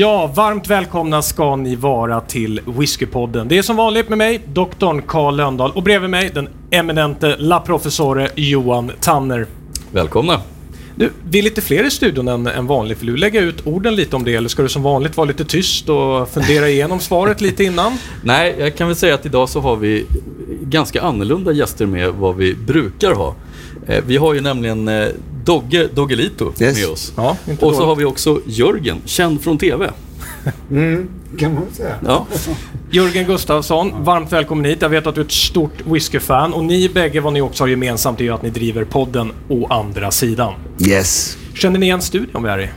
Ja, varmt välkomna ska ni vara till Whiskypodden. Det är som vanligt med mig, doktorn Karl Lönndahl och bredvid mig den eminente La Professore Johan Tanner. Välkomna! Du, vi är lite fler i studion än, än vanligt. Vill du lägga ut orden lite om det eller ska du som vanligt vara lite tyst och fundera igenom svaret lite innan? Nej, jag kan väl säga att idag så har vi ganska annorlunda gäster med vad vi brukar ha. Eh, Vi har ju nämligen eh, Dogge Doggelito Yes. med oss. Ja, inte Och så dåligt. har vi också Jörgen, känd från TV. Mm, kan man säga. Ja. Jörgen Gustafsson, varmt välkommen hit. Jag vet att du är ett stort whiskyfan och ni bägge, vad ni också har gemensamt, är ju att ni driver podden Å andra sidan. Yes. Känner ni igen studion vi är i?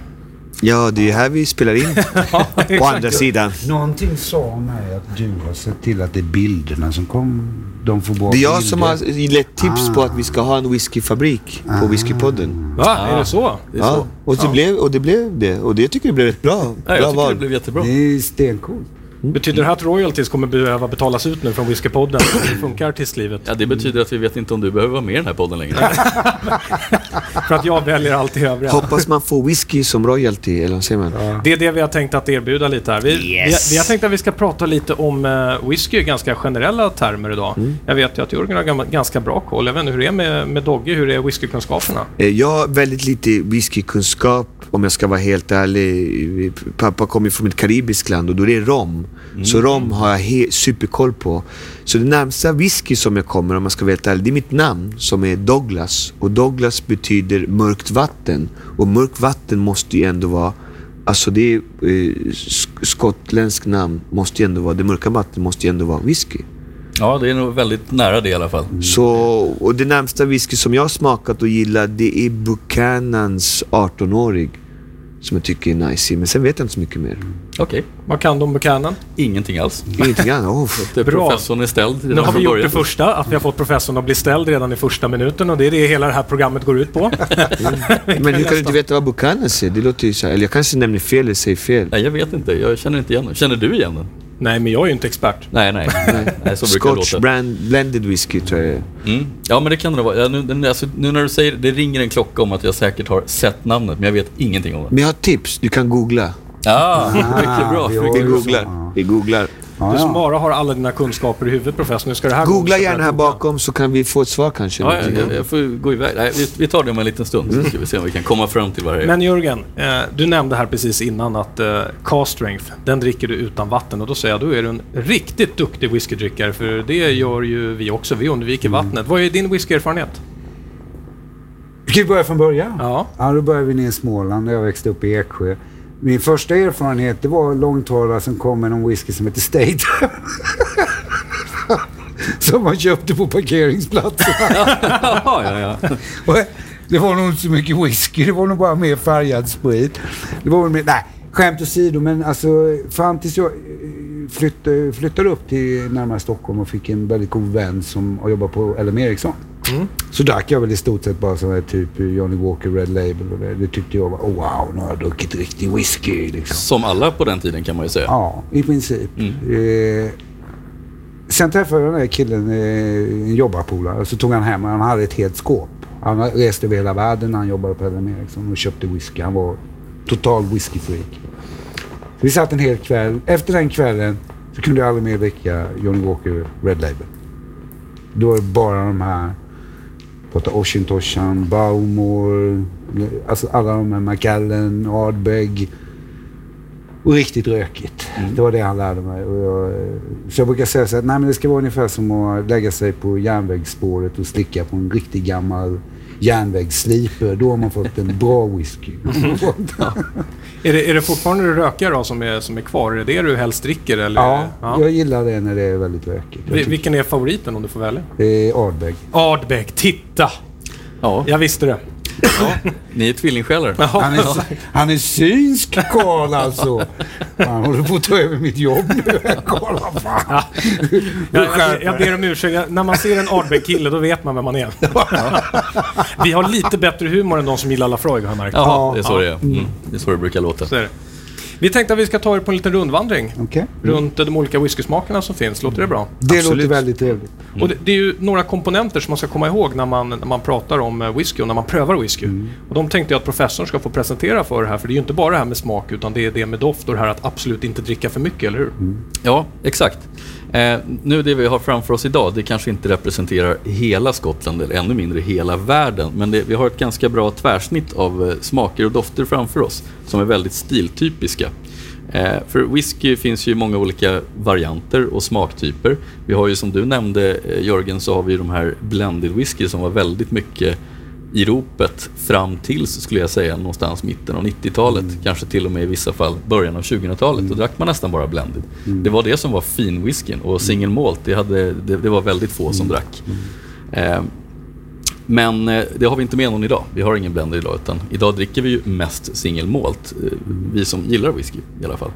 Ja, det är här vi spelar in. Ja, Å exakt. andra sidan. Någonting sa mig att du har sett till att det är bilderna som kom. De får bra Det är jag bilder. som har gett tips på att vi ska ha en whiskyfabrik på Whiskypodden. Va, är det så? Det är Ja, så. och det, blev, och det blev det. Och det tycker jag blev rätt bra. Ja, jag bra tycker det val. blev jättebra. Det är stencoolt. Betyder det här att royalties kommer behöva betalas ut nu från Whiskypodden? Hur funkar artistlivet? Ja, det betyder att vi vet inte om du behöver vara med i den här podden längre. För att jag väljer allt det övriga. Hoppas man får whisky som royalty, eller vad säger man? Det är det vi har tänkt att erbjuda lite här. Vi, Yes. vi, vi har tänkt att vi ska prata lite om uh, whisky i ganska generella termer idag. Jag vet ju att Jörgen har ganska bra koll. Jag vet inte hur det är med, med Dogge, hur är whiskykunskaperna? Eh, Jag har väldigt lite whiskykunskap om jag ska vara helt ärlig. Pappa kommer från ett karibiskt land och då är det rom. Så rom har jag superkoll på. Så det närmsta whisky som jag kommer om jag ska ärlig, det är mitt namn som är Douglas. Och Douglas betyder mörkt vatten. Och mörkt vatten måste ju ändå vara Alltså det är eh, sk- skotländskt namn måste ju ändå vara, det mörka vattnet måste ju ändå vara whisky. Ja, det är nog väldigt nära det i alla fall. Så, och det närmsta whisky som jag har smakat och gillar det är Buchanans 18-årig. Som jag tycker är nice men sen vet jag inte så mycket mer. Okej, Vad kan de Buchanan? ingenting alls. Ingenting annat. Oh, Det Bra. professorn är ställd Nu redan har vi från gjort det början. första, att vi har fått professorn att bli ställd redan i första minuten och det är det hela det här programmet går ut på. men hur kan du inte veta vad Buchanan är? Det låter ju så här, eller jag kanske nämner fel eller säger fel. Nej, jag vet inte. Jag känner inte igen den. Känner du igen den? Nej, men jag är ju inte expert. Nej, nej. nej så brukar det Scotch låta. brand, blended whisky tror jag det är. Mm. Ja, men det kan det vara. Ja, nu, den, alltså, nu när du säger det, det ringer en klocka om att jag säkert har sett namnet, men jag vet ingenting om det. Men jag har tips, du kan googla. Ja, mycket bra. vi googlar. Vi googlar. Du som bara har alla dina kunskaper i huvudet professor, nu ska det här Googla gärna här bakom så kan vi få ett svar kanske. Ja, jag, jag, får gå iväg. Nej, vi, vi tar det om en liten stund, så ska vi se om vi kan komma fram till vad det är. Men Jörgen, eh, du nämnde här precis innan att eh, cast strength, den dricker du utan vatten och då säger jag, då är du en riktigt duktig whiskydrickare för det gör ju vi också, vi undviker vattnet. Vad är din whiskyerfarenhet? Ska vi börja från början? Ja. Ja, då börjar vi ner i Småland där jag växte upp i Eksjö. Min första erfarenhet det var långtradare som kom med någon whisky som heter State. som man köpte på parkeringsplatsen. ja, ja, ja. Det var nog inte så mycket whisky, det var nog bara mer färgad sprit. Det var mer, nej, skämt åsido, men alltså fram tills jag eh, flyttade, flyttade upp till närmare Stockholm och fick en väldigt god vän som har jobbat på LM Ericsson. Så drack jag väl i stort sett bara sån här typ Johnny Walker Red Label och det, det tyckte jag var oh, wow, nu har jag druckit riktig whisky liksom. Som alla på den tiden kan man ju säga. Ja, i princip. Eh, sen träffade jag den där killen, eh, en jobbarpolare, så tog han hem och han hade ett helt skåp. Han reste över hela världen när han jobbade på LM Ericsson och köpte whisky. Han var total whiskyfreak. Vi satt en hel kväll. Efter den kvällen så kunde jag aldrig mer dricka Johnny Walker Red Label. Då var det bara de här, prata Oshintoshan, Baumor, alltså alla de här Macallan, Ardbeg. Och riktigt rökigt. Det var det han lärde mig. Jag, så jag brukar säga så att nej, men det ska vara ungefär som att lägga sig på järnvägsspåret och slicka på en riktigt gammal järnvägssliper. Då har man fått en bra whisky. Är det, är det fortfarande det rökiga då som är, som är kvar? Är det det du helst dricker? Eller? ja, Ja. jag gillar det när det är väldigt rökigt. Vi- Vilken är favoriten om du får välja? det är Ardbeg. Ardbeg, titta! Ja, Jag visste det. Ni är tvillingsjälar. Han är, han är synsk Karl alltså. Han håller på att ta över mitt jobb nu. Karl, fan. Jag, jag, jag ber om ursäkt. Jag- När man ser en Ardbeg-kille då vet man vem man är. Vi har lite bättre humor än de som gillar Lafroig har jag märkt. Ja. det är så det är. Mm. Det är så det brukar låta. Så är det. Vi tänkte att vi ska ta er på en liten rundvandring Okej. runt de olika whiskysmakerna som finns. Låter det bra? Det Absolut. låter väldigt trevligt. Och det, det är ju några komponenter som man ska komma ihåg när man, när man pratar om eh, whisky och när man prövar whisky. Och de tänkte jag att professorn ska få presentera för er här, för det är ju inte bara det här med smak, utan det är det med doft och det här att absolut inte dricka för mycket, eller hur? Ja, exakt. Eh, nu det vi har framför oss idag, det kanske inte representerar hela Skottland eller ännu mindre hela världen. Men det, vi har ett ganska bra tvärsnitt av eh, smaker och dofter framför oss som är väldigt stiltypiska. Eh, för whisky finns ju många olika varianter och smaktyper. Vi har ju som du nämnde eh, Jörgen så har vi ju de här blended whisky som var väldigt mycket i ropet fram tills, skulle jag säga, någonstans mitten av 90-talet. Kanske till och med i vissa fall början av 2000-talet. Då drack man nästan bara blended. Det var det som var finwhiskyn och single malt, det, hade, det, det var väldigt få som drack. Eh, men eh, det har vi inte med någon idag. Vi har ingen blender idag, utan idag dricker vi ju mest single malt. eh, Vi som gillar whisky i alla fall.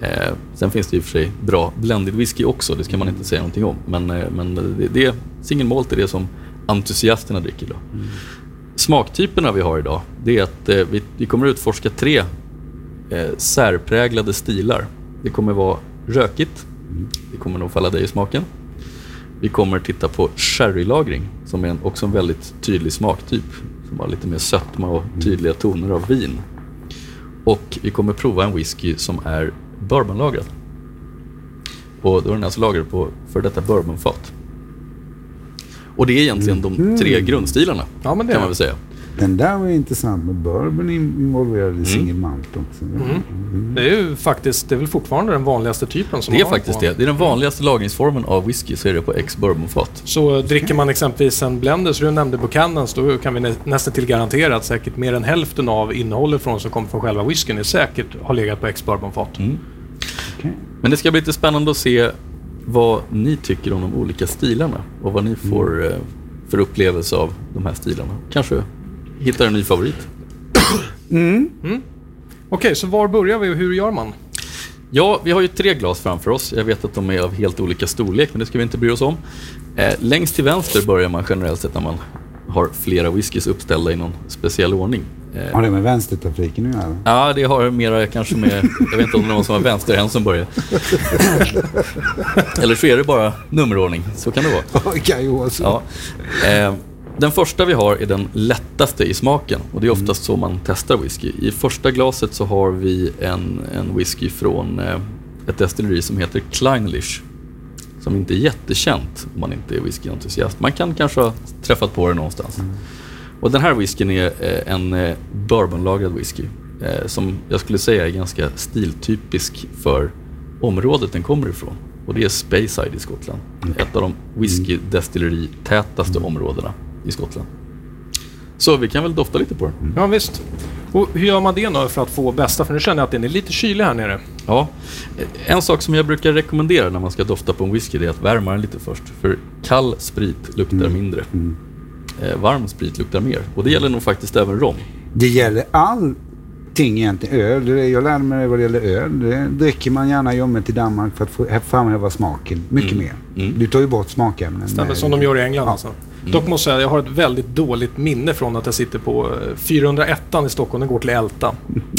Eh, sen finns det i och för sig bra blended whisky också, det ska man inte säga någonting om. Men, eh, men det, det, single malt är det som entusiasterna dricker idag. Smaktyperna vi har idag, det är att eh, vi, vi kommer utforska tre eh, särpräglade stilar. Det kommer vara rökigt, det kommer nog falla dig i smaken. Vi kommer titta på sherrylagring som är en, också en väldigt tydlig smaktyp. Som har lite mer sötma och tydliga toner av vin. Och vi kommer prova en whisky som är bourbonlagrad. Och då är den alltså lagrad på för detta bourbonfat. Och det är egentligen de tre grundstilarna Ja, men det kan är man väl säga. Den där var intressant med bourbon in- involverad i single malt också. Det är ju faktiskt, det är väl fortfarande den vanligaste typen som Det är faktiskt på. det. Det är den vanligaste lagringsformen av whisky, så är det på ex-bourbonfat. Så dricker man exempelvis en blender, så du nämnde Buchanans, då kan vi nä, nästan till garantera att säkert mer än hälften av innehållet från som kommer från själva whiskyn är säkert har legat på ex-bourbonfat. Mm. Okej. Men det ska bli lite spännande att se vad ni tycker om de olika stilarna och vad ni får eh, för upplevelse av de här stilarna. Kanske hittar en ny favorit. Okej, så var börjar vi och hur gör man? Ja, vi har ju tre glas framför oss. Jag vet att de är av helt olika storlek, men det ska vi inte bry oss om. Eh, längst till vänster börjar man generellt sett när man har flera whiskys uppställda i någon speciell ordning. Eh, Har det med vänstertrafiken att göra? Ja, det har mera kanske med... Jag vet inte om det är någon som har vänsterhänt som börjar. Eller så är det bara nummerordning. Så kan det vara. Det kan ju vara så. Eh, den första vi har är den lättaste i smaken och det är oftast så man testar whisky. I första glaset så har vi en, en whisky från eh, ett destilleri som heter Kleinlich. Som inte är jättekänt om man inte är whiskyentusiast. Man kan kanske ha träffat på det någonstans. Och den här whiskyn är eh, en eh, bourbonlagrad whisky. Eh, som jag skulle säga är ganska stiltypisk för området den kommer ifrån. Och det är Speyside i Skottland. Ett av de whisky-destilleri-tätaste områdena i Skottland. Så vi kan väl dofta lite på den. Ja, visst. Och hur gör man det då för att få bästa? För nu känner jag att den är lite kylig här nere. Ja, en sak som jag brukar rekommendera när man ska dofta på en whisky är att värma den lite först. För kall sprit luktar mindre. Eh, varm sprit luktar mer. Och det gäller nog faktiskt även rom. Det gäller allting egentligen. Öl, det- jag lärde mig vad det gäller öl. Det dricker man gärna ljummet i Danmark för att få framhäva smaken mycket mer. Mm. Du tar ju bort smakämnen. Stämmer, som de gör i England Ja. alltså. Dock måste jag säga, jag har ett väldigt dåligt minne från att jag sitter på eh, 401 i Stockholm, den går till Älta.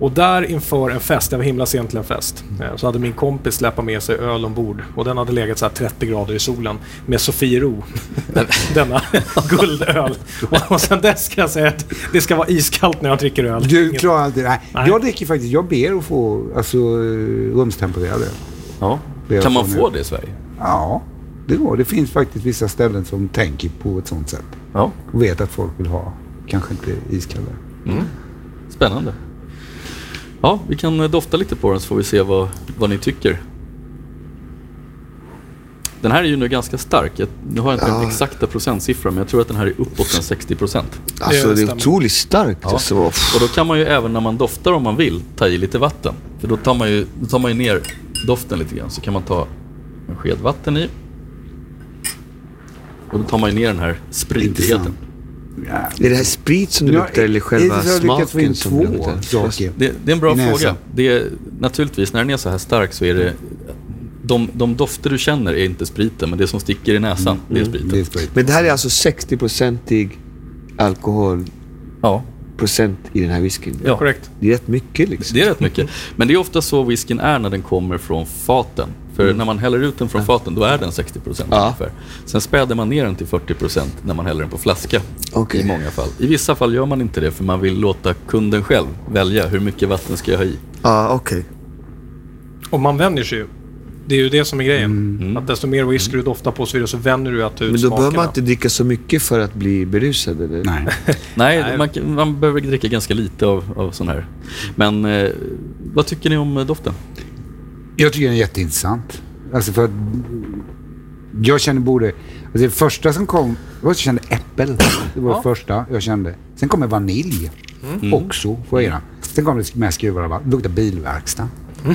Och där inför en fest, jag var himla sent till en fest, eh, så hade min kompis släpat med sig öl ombord. Och den hade legat så här 30 grader i solen med Sofiero. Denna guldöl. Och, och sen dess ska jag säga att det ska vara iskallt när jag dricker öl. Du klarar inte det. Nej. Jag dricker faktiskt, jag ber att få alltså, rumstempererad öl. Ja. Det Kan man få det i Sverige? Ja, det går. Det finns faktiskt vissa ställen som tänker på ett sånt sätt. Ja. Och vet att folk vill ha, kanske inte iskalla. Spännande. Ja, vi kan eh, dofta lite på den så får vi se vad, vad ni tycker. Den här är ju nu ganska stark. Jag, nu har jag inte den Ja. exakta procentsiffran, men jag tror att den här är uppåt en 60 procent. Alltså det är stämmer. otroligt starkt. Ja. Alltså. Och då kan man ju även när man doftar om man vill ta i lite vatten. För då tar man ju, då tar man ju ner doften lite grann. Så kan man ta en sked vatten i. Och då tar man ju ner den här spritigheten. Är det här sprit som det Ja, luktar eller själva smaken som det två luktar? Det, det är en bra fråga. Det är, naturligtvis, när den är så här stark så är det... De, de dofter du känner är inte spriten, men det som sticker i näsan, det är spriten. Det är sprit. Men det här är alltså 60-procentig alkohol Ja, procent i den här whiskyn. Ja. Korrekt. Det är rätt mycket liksom. Det är rätt mycket. Men det är ofta så whiskyn är när den kommer från faten. För när man häller ut den från faten, då är den 60 procent Ja. ungefär. Sen späder man ner den till 40 procent när man häller den på flaska. Okej. I många fall. I vissa fall gör man inte det, för man vill låta kunden själv välja hur mycket vatten ska jag ha i. Ja, okej. Och man vänjer sig ju. Det är ju det som är grejen. Att desto mer whisky du doftar på så vidare så vänjer du att ta ut Men då behöver man inte dricka så mycket för att bli berusad eller? Nej. Nej, Nej. Man, man behöver dricka ganska lite av, av sån här. Men eh, vad tycker ni om doften? Jag tycker den är jätteintressant. Alltså för att jag känner både... Alltså det första som kom... Jag kände äppel. Det var Ja. det första jag kände. Sen kommer vanilj. Också, får jag gärna. Sen kom det med skruvar av vatten. Det luktar bilverkstad.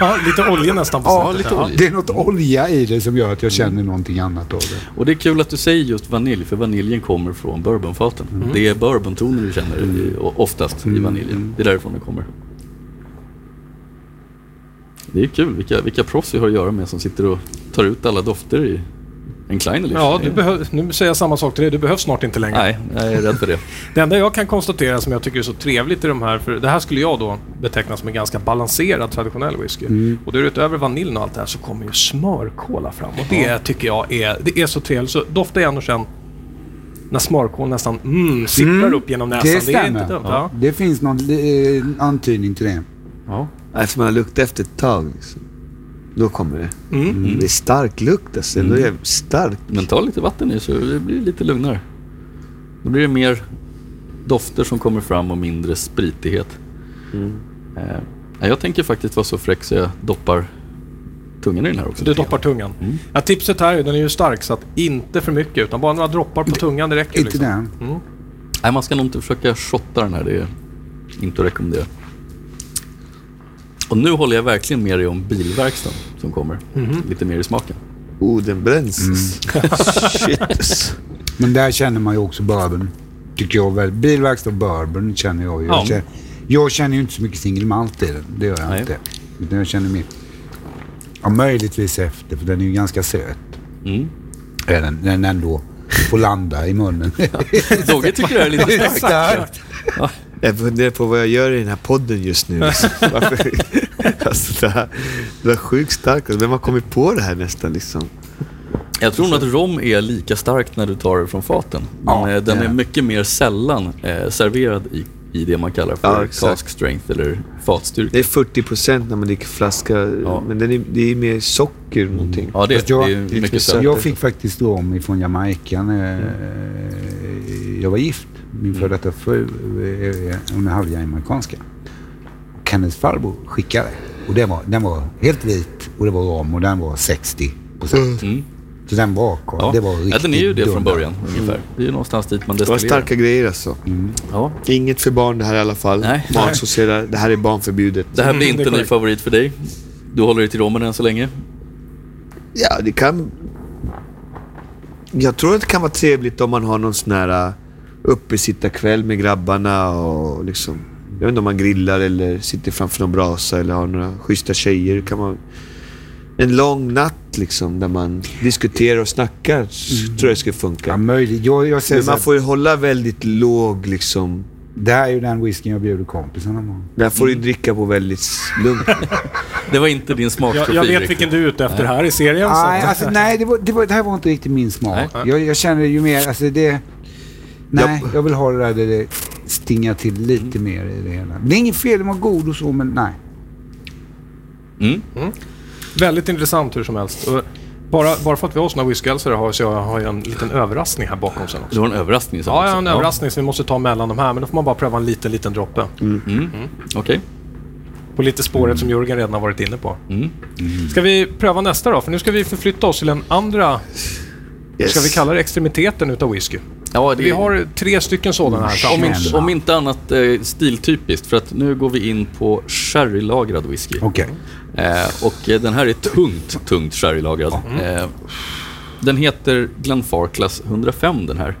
Ja, lite olja nästan på Ja, lite olja. Det är något olja i det som gör att jag känner någonting annat av det. Och det är kul att du säger just vanilj, för vaniljen kommer från bourbonfaten. Det är bourbontoner du känner och oftast i vaniljen. Det är därifrån det kommer. Det är kul vilka, vilka proffs vi har att göra med som sitter och tar ut alla dofter i en Kleinerlich. Ja, du behöv, nu säger jag samma sak till dig. Du behövs snart inte längre. Nej, jag är rädd för det. Det enda jag kan konstatera som jag tycker är så trevligt i de här, för det här skulle jag då beteckna som en ganska balanserad traditionell whisky. Och då är det utöver vaniljen och allt det här så kommer ju smörkola fram. Och det tycker jag är, det är så trevligt. Så dofta igen och känn när smörkål nästan mm, sipprar upp genom näsan. Det Det, är stämmer. inte dumt. Ja. Det finns någon eh, antydning till det. Ja. Alltså man har luktat efter ett tag. Liksom. Då kommer det. Mm. Det är stark lukt alltså. Mm. Det är stark. Men ta lite vatten i så det blir lite lugnare. Då blir det mer dofter som kommer fram och mindre spritighet. Eh, nej, jag tänker faktiskt vara så fräck så jag doppar tungan i den här också. Så du doppar tungan. Mm. Ja, tipset här är den är ju stark så att inte för mycket utan bara några droppar på tungan det räcker. Inte Liksom. den. Mm. Nej, man ska nog inte försöka shotta den här. Det är inte att rekommendera. Och nu håller jag verkligen med dig om bilverkstaden som kommer. Lite mer i smaken. Oh, den bränns. Mm. Shit. Men där känner man ju också bourbon. Tycker jag väl. Bilverkstad och bourbon känner jag ju. Ja. Jag, känner, jag känner ju inte så mycket single malt i den. Det gör jag Nej. inte. Utan jag känner mer... Ja, möjligtvis efter, för den är ju ganska söt. Mm. Är den, den ändå får landa i munnen. Dogge tycker det är lite starkt. Starkt. Jag funderar på vad jag gör i den här podden just nu. Liksom. Alltså, det, här, det var sjukt starkt. Vem har kommit på det här nästan liksom? Jag tror nog att rom är lika starkt när du tar det från faten. Men Ja, eh, den är. mycket mer sällan eh, serverad i, i det man kallar för Ja, cask strength eller fatstyrka. Det är 40 procent när man dricker flaska. Ja. Men den är, det är mer socker någonting. Ja, det, jag- det är mycket sött. Jag fick faktiskt rom ifrån Jamaica när jag var gift. Min före detta fru, eh, hon är halvjamaicanska. Hennes farbror skickade. Och den var, den var helt vit och det var rom och den var 60 procent. Mm. Så den var, Ja. det var riktigt ja, den är ju det från början ungefär. Det är ju någonstans dit man Det var destillerar. starka grejer alltså. Ja. Inget för barn det här i alla fall. Nej. Matsåserad. Det här är barnförbjudet. Det här blir Mm, inte en ny favorit för dig. Du håller dig till romen än så länge. Ja, det kan... Jag tror att det kan vara trevligt om man har någon sån här uh, uppesittarkväll med grabbarna och liksom... Jag vet inte om man grillar eller sitter framför någon brasa eller har några schyssta tjejer. Kan man... En lång natt liksom där man diskuterar och snackar tror jag skulle Ja, funka. möjligt. Jag, jag säger Men man får ju hålla väldigt låg liksom. det här är ju den whiskyn jag bjuder kompisarna på. Där får du dricka på väldigt lugnt. Det var inte din smakprofil Jag, jag vet vilken du är ute efter här i serien. så Nej, att- alltså, nej det, var, det, var, det här var inte riktigt min smak. Nej. Jag, jag känner ju mer, alltså det... Nej, jag vill ha det där där det stingar till lite mer i det hela. Det är inget fel, den var god och så, men nej. Mm. Väldigt intressant hur som helst. Och bara, bara för att vi har såna whiskyälsare har, så jag har jag en liten överraskning här bakom sen Du också. har en överraskning sen Ja, jag har en överraskning som vi måste ta mellan de här, men då får man bara pröva en liten, liten droppe. Mm. Okej. På lite spåret som Jörgen redan har varit inne på. Mm. Ska vi pröva nästa då? För nu ska vi förflytta oss till en andra, Yes. ska vi kalla det extremiteten utav whisky. Ja, det Vi har tre stycken sådana här om, inte, om inte annat eh, stiltypiskt, för att nu går vi in på sherrylagrad whisky. Okej. Eh, och eh, den här är tungt, tungt sherrylagrad. Eh, den heter Glenfarclas 105 den här.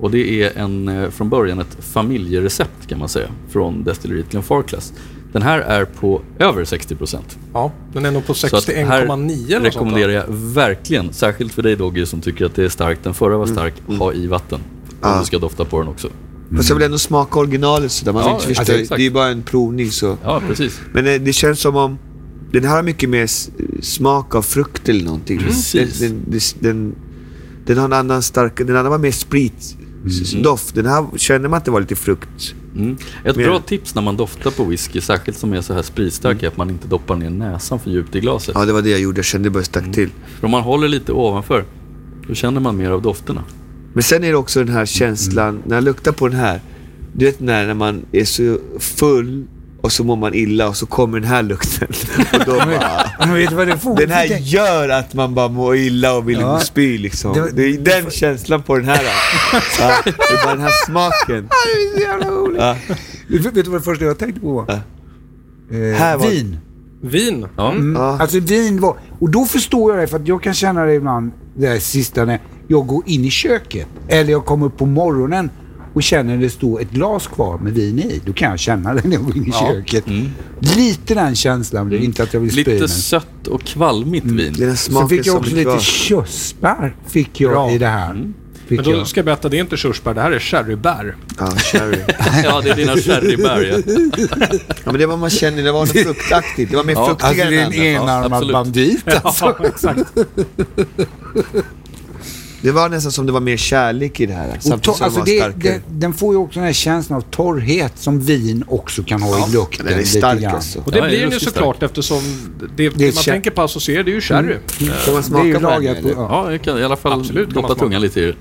Och det är en, eh, från början ett familjerecept kan man säga, från destilleriet Glenfarclas. Den här är på över 60 procent. Ja, den är nog på Så att här 61,9 eller rekommenderar jag verkligen, särskilt för dig Doggy som tycker att det är starkt. Den förra var stark, ha i vatten. Om Ja. du ska dofta på den också. Fast jag vill ändå smaka originalet sådär. Man Ja, inte alltså, det är ju bara en provning så. Ja, precis. Men eh, det känns som om den här har mycket mer smak av frukt eller någonting. Precis. Den, den, den, den har en annan stark... Den andra var mer spritdoft. Den här känner man att det var lite frukt. Mm. Ett bra tips när man doftar på whisky, särskilt som är så här spritstark, är att man inte doppar ner näsan för djupt i glaset. Ja, det var det jag gjorde. Jag kände det bara stack till. För om man håller lite ovanför, då känner man mer av dofterna. Men sen är det också den här känslan, när jag luktar på den här. Du vet när, när man är så full och så mår man illa och så kommer den här lukten. Och då bara, vet du vad det får? den här gör att man bara mår illa och vill Ja. spy liksom. Det- Det är den känslan på den här. Ja, det är bara den här smaken. Det är så jävla roligt. Ja. Vet vet du vad det första jag tänkte på var? Ja. Eh, Här var- Vin. Vin. Ja. Mm. Ja. Alltså vin var... Och då förstår jag det för att jag kan känna det ibland, det här sista när jag går in i köket. Eller jag kommer upp på morgonen och känner det står ett glas kvar med vin i. Då kan jag känna det när jag går in i Ja. köket. Lite den känslan blir det. Inte att jag vill spy Lite men- sött och kvalmigt vin. Den här Sen fick jag också lite kvar. körsbär fick jag Bra. i det här. Fick Men då jag. ska jag berätta, det är inte körsbär, det här är sherrybär. Ja, cherry. Ja, det är dina sherrybär. Ja. Ja, men det var man känner, det var något fruktaktigt. Det var mer Ja, fruktigare Alltså det är än en enarmad bandit alltså. Ja, exakt. Det var nästan som det var mer kärlek i det här. Och Samtidigt to- som alltså det det, den får ju också den här känslan av torrhet som vin också kan ha i lukten. den är stark alltså. Och det Ja, blir den ju såklart eftersom det, det, man kä- tänker på associera, det är ju sherry. Kan man Det är ju smaka på lagat? Ja. Ja, jag kan i alla fall Absolut doppa smaka. tungan lite i det.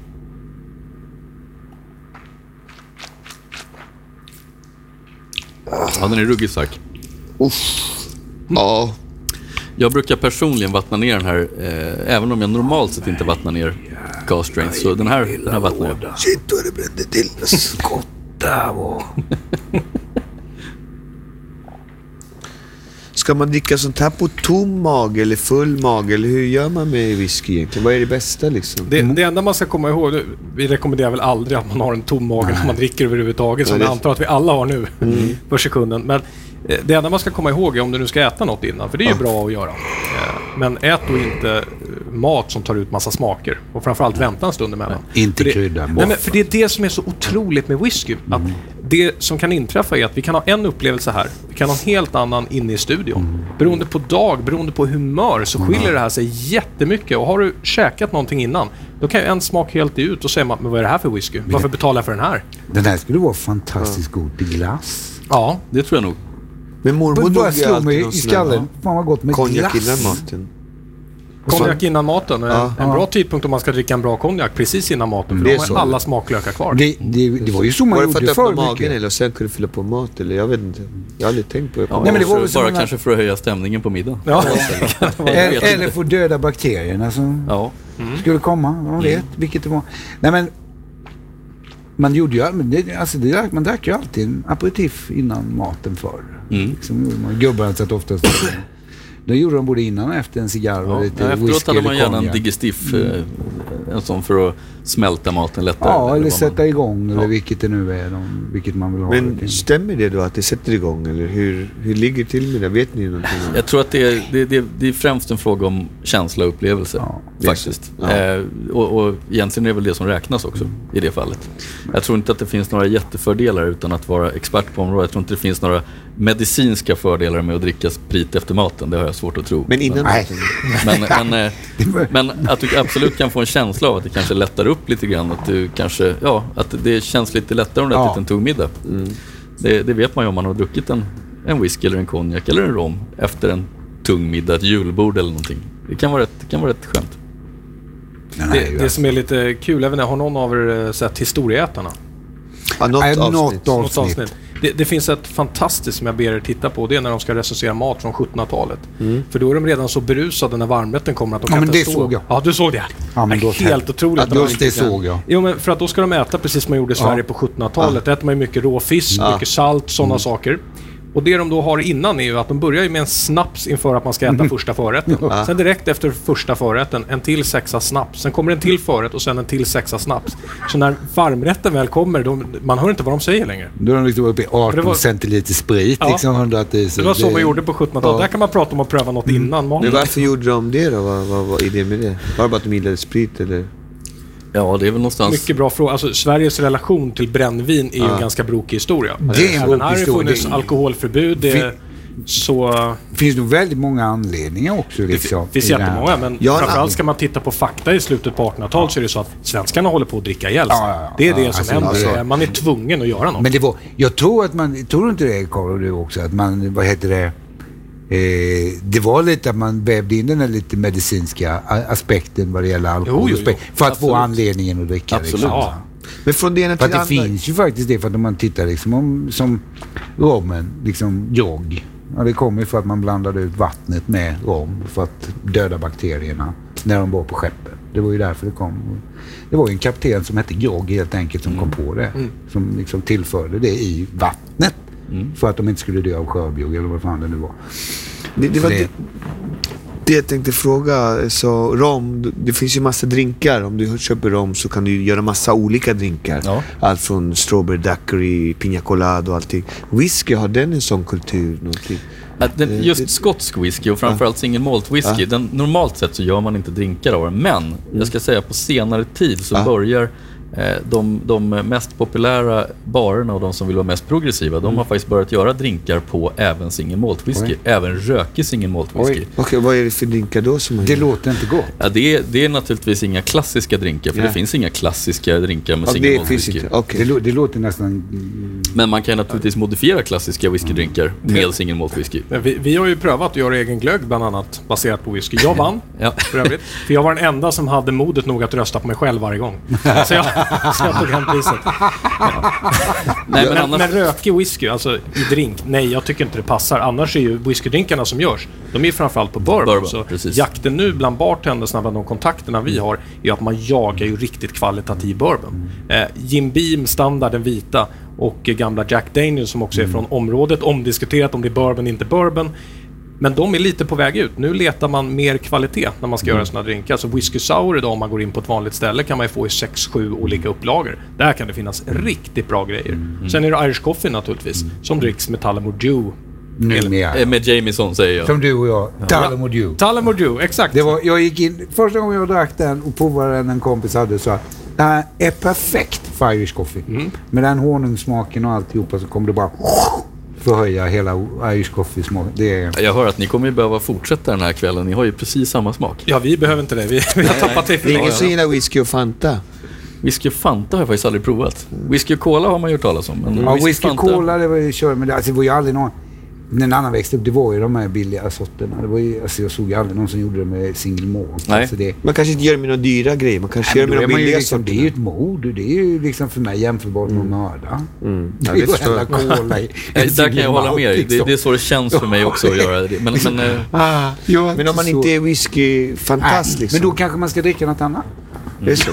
Ja, den är ruggigt stark. Ja. Jag brukar personligen vattna ner den här, eh, även om jag normalt sett inte vattnar ner cast strength. Så den här, den här vattnar jag. Shit vad det brände till. Skott. Ska man dricka sånt här på tom mage eller full mage? Eller hur gör man med whisky egentligen? Vad är det bästa liksom? Det, det enda man ska komma ihåg, vi rekommenderar väl aldrig att man har en tom mage när man dricker överhuvudtaget, som jag antar att vi alla har nu för sekunden. Men det enda man ska komma ihåg är om du nu ska äta något innan, för det är ju bra att göra. Eh, Men ät då inte eh, mat som tar ut massa smaker. Och framförallt vänta en stund emellan. Inte för det, krydda. Nej, men för det är det som är så otroligt med whisky. Att det som kan inträffa är att vi kan ha en upplevelse här. Vi kan ha en helt annan inne i studion. Beroende på dag, beroende på humör så skiljer det här sig jättemycket. Och har du käkat någonting innan, då kan ju en smak helt ut och säga man, men vad är det här för whisky? Varför betalar jag för den här? Den här skulle vara fantastiskt god till glass. Ja, Det tror jag nog. Men mormor drog ju alltid i skallen. Fan vad gott med konjak glass. innan maten. konjak innan maten. En- Ja. En bra tidpunkt om man ska dricka en bra konjak precis innan maten. För Det då är har så. man alla smaklökar kvar. Det, det, det var ju så man Var det för gjorde att öppna förr magen eller och sen kunde fylla på mat eller? Jag vet inte. Jag har aldrig tänkt på det. Ja, Nej, men det var för- bara här- kanske för att höja stämningen på middagen. Ja. Eller, eller få döda bakterierna som Ja. skulle komma. Man vet vilket det var. Nej men. Man gjorde ju, det, alltså det, man drack ju alltid en aperitif innan maten förr. Mm. Liksom. Gubbarna satt oftast Det gjorde de både innan och efter en cigarr och Ja, lite ja, efteråt whisky hade man gärna en digestif, eh, en sån för att smälta maten lättare. Ja, eller sätta man... igång eller Ja. vilket det nu är, de, vilket man vill ha. det Men till. stämmer det då att det sätter igång eller hur, hur ligger det till med det? Vet ni någonting det? Jag tror att det är, det, det, det är främst en fråga om känsla och upplevelse. Ja, faktiskt. Ja. Eh, och, och egentligen är det väl det som räknas också i det fallet. Jag tror inte att det finns några jättefördelar utan att vara expert på området. Jag tror inte det finns några medicinska fördelar med att dricka sprit efter maten. Det har jag svårt att tro. Men innan Nej. maten? Men, men, eh, men att du absolut kan få en känsla av att det kanske lättar upp lite grann. Att, du kanske, ja, att det känns lite lättare om du Ja. ätit en tung middag. Det, det vet man ju om man har druckit en, en whisky eller en konjak eller en rom efter en tung middag, ett julbord eller någonting. Det kan vara rätt, det kan vara rätt skönt. Är Det, det som är lite kul, inte, har någon av er eh, sett Historieätarna? Ja, något Nej, något avsnitt. av- Något Avsnitt. Det, det finns ett fantastiskt som jag ber er titta på. Det är när de ska recensera mat från 1700-talet. För då är de redan så berusade när varmrätten kommer att de Ja, kan men inte det stå. såg jag. Ja, du såg det? Ja, men då- Helt otroligt. Att Just det såg jag. Jo, men för att då ska de äta precis som man gjorde i Sverige på 1700-talet. Då äter man ju mycket råfisk, Ja. mycket salt, sådana Mm. saker. Och det de då har innan är ju att de börjar ju med en snaps inför att man ska äta Mm. första förrätten. Sen direkt efter första förrätten, en till sexa snaps. Sen kommer en till förrätt och sen en till sexa snaps. Så när varmrätten väl kommer, då, man hör inte vad de säger längre. Då är de liksom uppe i 18 det var- centiliter sprit, Ja. liksom 100 000. Det var så man gjorde på 1700-talet. Ja. Där kan man prata om att pröva något innan maten. Men varför gjorde de det då? Vad, vad var idén med det? Var det bara att de gillade sprit eller? Ja, det är väl någonstans... Mycket bra fråga. Alltså, Sveriges relation till brännvin är ju en ganska brokig historia. Det är en brokig här har det historia. funnits Det- alkoholförbud. Det, Fin- så Det finns nog väldigt många anledningar också. det Liksom, finns det här. jättemånga, men Ja, framförallt ska man titta på fakta i slutet på 1800-talet så är det så att svenskarna håller på att dricka ihjäl sig. Ja, ja, ja. Det är det Ja, som alltså, händer. alltså- Man är tvungen att göra något. Men det var, jag tror att man, tror inte det Karl och du också, att man, vad heter det, eh, det var lite att man vävde in den här lite medicinska aspekten vad det gäller alkohol Jo, jo, jo. för att Absolut. få anledningen att dricka. Absolut. Liksom. Ja. Men från det ena För till att det andra. finns ju faktiskt det, för att om man tittar liksom om, som rommen, liksom grogg. Ja, det kommer ju för att man blandade ut vattnet med rom för att döda bakterierna när de var på skeppet. Det var ju därför det kom. Det var ju en kapten som hette Grogg helt enkelt som kom på det. Som liksom tillförde det i vattnet. För att de inte skulle dö av skörbjugg eller vad fan det nu var. Det, det var det- det, det jag tänkte fråga. Så rom, det finns ju massa drinkar. Om du köper rom så kan du göra massa olika drinkar. Ja. Allt från strawberry daiquiri, piña colada och allting. Whisky, har den en sån kultur? Någonting? Att den, just skotsk whisky och framförallt single malt whisky, den, normalt sett så gör man inte drinkar av den. Men jag ska säga på senare tid så Ja. börjar eh, de, de mest populära barerna och de som vill vara mest progressiva, de har faktiskt börjat göra drinkar på även single malt whisky. Oj. Även rökig single malt whisky. Okej, vad är det för drinkar då som man Det låter inte gott. Ja, det, är, det är naturligtvis inga klassiska drinkar, för Nej. det finns inga klassiska drinkar med Ja, single det malt whisky. Okej. Det, det låter nästan... mm, Men man kan naturligtvis modifiera klassiska whiskydrinkar med single malt whisky. Men vi, vi har ju prövat att göra egen glögg bland annat baserat på whisky. Jag vann Ja. för övrigt. För jag var den enda som hade modet nog att rösta på mig själv varje gång. Så jag, så jag tog hem priset. Nej, men annars... men rökig whisky, alltså i drink, nej jag tycker inte det passar. Annars är ju whiskydrinkarna som görs, de är ju framförallt på bourbon. Bourbon, så precis. jakten nu bland bartendersna, bland de kontakterna vi har, är att man jagar ju riktigt kvalitativ bourbon. Eh, Jim Beam, standard, den vita, och gamla Jack Daniels som också är från området. Omdiskuterat om det är bourbon, inte bourbon. Men de är lite på väg ut. Nu letar man mer kvalitet när man ska göra såna drinkar. Så whisky sour idag, om man går in på ett vanligt ställe, kan man ju få i 6-7 olika upplagor. Där kan det finnas riktigt bra grejer. Sen är det Irish coffee naturligtvis, som dricks med Tullamore Dew. Numera. Eh, Med Jamieson säger jag. Som du och jag. Tullamore Dew. Tullamore Dew, exakt. Det var, jag gick in, första gången jag drack den och provade den en kompis hade så att det här är perfekt för Irish coffee. Mm. Med den honungssmaken och alltihopa så kommer det bara förhöja hela Irish coffee-smaken. Det är... Jag hör att ni kommer ju behöva fortsätta den här kvällen. Ni har ju precis samma smak. Ja, vi behöver inte det. Vi, vi har tappat det för Det är ingen som gillar whisky och Fanta. Whisky och Fanta har jag faktiskt aldrig provat. Whisky och Cola har man gjort talas om. Men Ja, whisky Fanta- cola det var ju kör, men det, alltså, det var ju aldrig någon... När en annan växte upp, det var ju de här billiga sorterna. Det var ju, alltså, jag såg ju aldrig någon som gjorde det med single malt. Nej. Alltså, det, Man kanske inte gör det med några dyra grejer. Man kanske Nej, gör det med är de billiga liksom, det är ju sorterna. ett mord. Det är ju liksom för mig jämförbart med att mörda. Mm. Det Ja, är det ju förstår hälla cola i Där kan jag hålla med dig. malt, Det, liksom. det är så det känns för mig också att göra det. Men, men eh, Ah, men om man så- inte är whisky-fantast liksom. Men då kanske man ska dricka något annat. Det är så.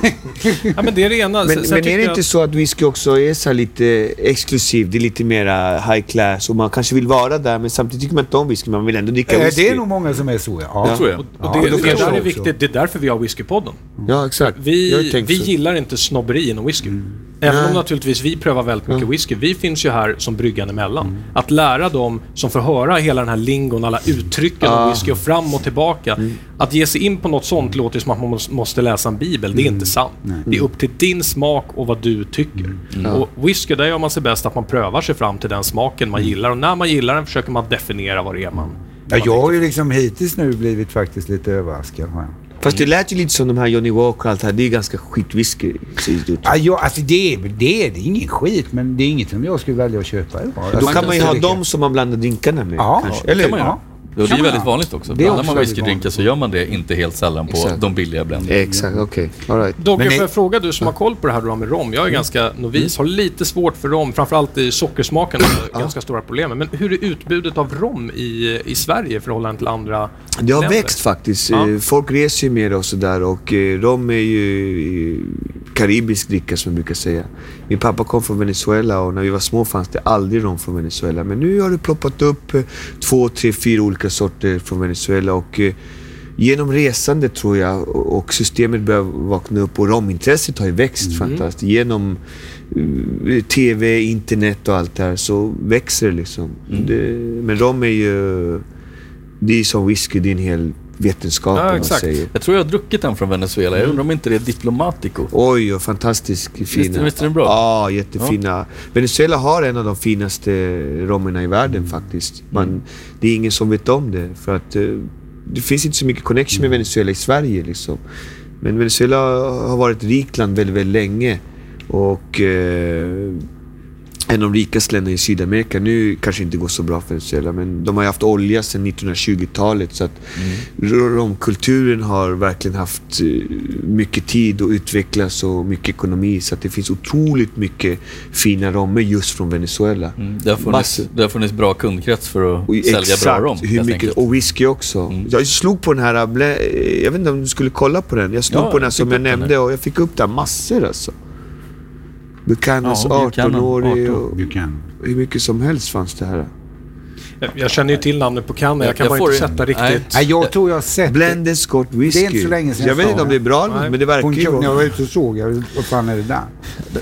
Ja, men det är det ena. Men, men är det inte så att whisky också är så lite exklusiv? Det är lite mera high class och man kanske vill vara där men samtidigt tycker man inte om whisky. Man vill ändå dricka Eh, whisky. Det är nog många som är så ja. det tror jag. Och Ja, det, då det, jag är viktigt. Det är därför vi har Whiskypodden. Ja, exakt. Vi, vi så. gillar inte snobberi inom whisky. Även om Nej. naturligtvis vi prövar väldigt mycket whisky. Vi finns ju här som bryggan emellan. Att lära dem som får höra hela den här lingon, alla uttrycken om Ah. whisky och fram och tillbaka. Att ge sig in på något sånt låter som att man måste- läsa en bibel. Det är inte sant. Det är upp till din smak och vad du tycker. Och whisky, där gör man sig bäst att man prövar sig fram till den smaken man gillar. Och när man gillar den försöker man definiera vad det är man... Ja, jag har ju liksom hittills nu blivit faktiskt lite överraskad. Fast det lät ju lite som de här Johnny Walker och allt det här. Det är ganska skitwhisky. Ja, jag, alltså det är, det är det är ingen skit, men det är inget som jag skulle välja att köpa. Då Alltså, kan man ju ha dricka. dem som man blandar drinkarna med. Ja, kanske. det Eller kan man göra. Ja. Och det är väldigt vanligt också. Blandar man whiskydrinkar så gör man det inte helt sällan på Exakt. de billiga bländningarna. Exakt, okej. All right. Dogge, Men får jag fråga du som har koll på det här du har med rom. Jag är ganska novis, har lite svårt för rom, framförallt i sockersmaken, har ganska stora problem. Men hur är utbudet av rom i, i Sverige i förhållande till andra Det har länder? växt faktiskt. Ja. Eh, Folk reser ju mer och sådär och eh, rom är ju eh, karibisk dricka som jag brukar säga. Min pappa kom från Venezuela och när vi var små fanns det aldrig rom från Venezuela. Men nu har det ploppat upp eh, två, tre, fyra olika sorter från Venezuela och eh, genom resande tror jag och systemet börjar vakna upp och romintresset har ju växt fantastiskt. Genom eh, TV, internet och allt det här så växer det liksom. Det, men rom är ju... Det är som whisky, det är en hel vetenskap, Ja, exakt. säger. Jag tror jag har druckit den från Venezuela. Jag undrar om inte det är Diplomatico. Oj, och fantastiskt fina. visst är den bra? Ja, jättefina. Venezuela har en av de finaste romerna i världen faktiskt. Man, Det är ingen som vet om det. För att eh, det finns inte så mycket connection med Venezuela i Sverige liksom. Men Venezuela har varit ett rikt land väldigt, väldigt länge. Och eh, en av de rikaste länderna i Sydamerika. Nu kanske det inte går så bra för Venezuela, men de har ju haft olja sedan 1920-talet. Så att romkulturen har verkligen haft eh, mycket tid att utvecklas och mycket ekonomi. Så att det finns otroligt mycket fina romer just från Venezuela. Mm. Det, har funnits, det har funnits bra kundkrets för att Och sälja bra rom. hur mycket, enkelt. och whisky också. Jag slog på den här, blä, jag vet inte om du skulle kolla på den. Jag slog Ja, på den här som jag nämnde och jag fick upp där massor alltså. Buchanans Ja, Buchanan, 18-årig 18. och Buchanan. hur mycket som helst fanns det här. Jag- Jag känner ju till namnet på Canada, jag kan Jag bara inte sätta riktigt... Nej, jag tror jag har sett det. Blended Scott Whisky. Det är inte så länge sedan Jag vet inte om det är bra Nej. men det verkar ju kund, när jag vara... var ute och såg, jag, vad fan är det där?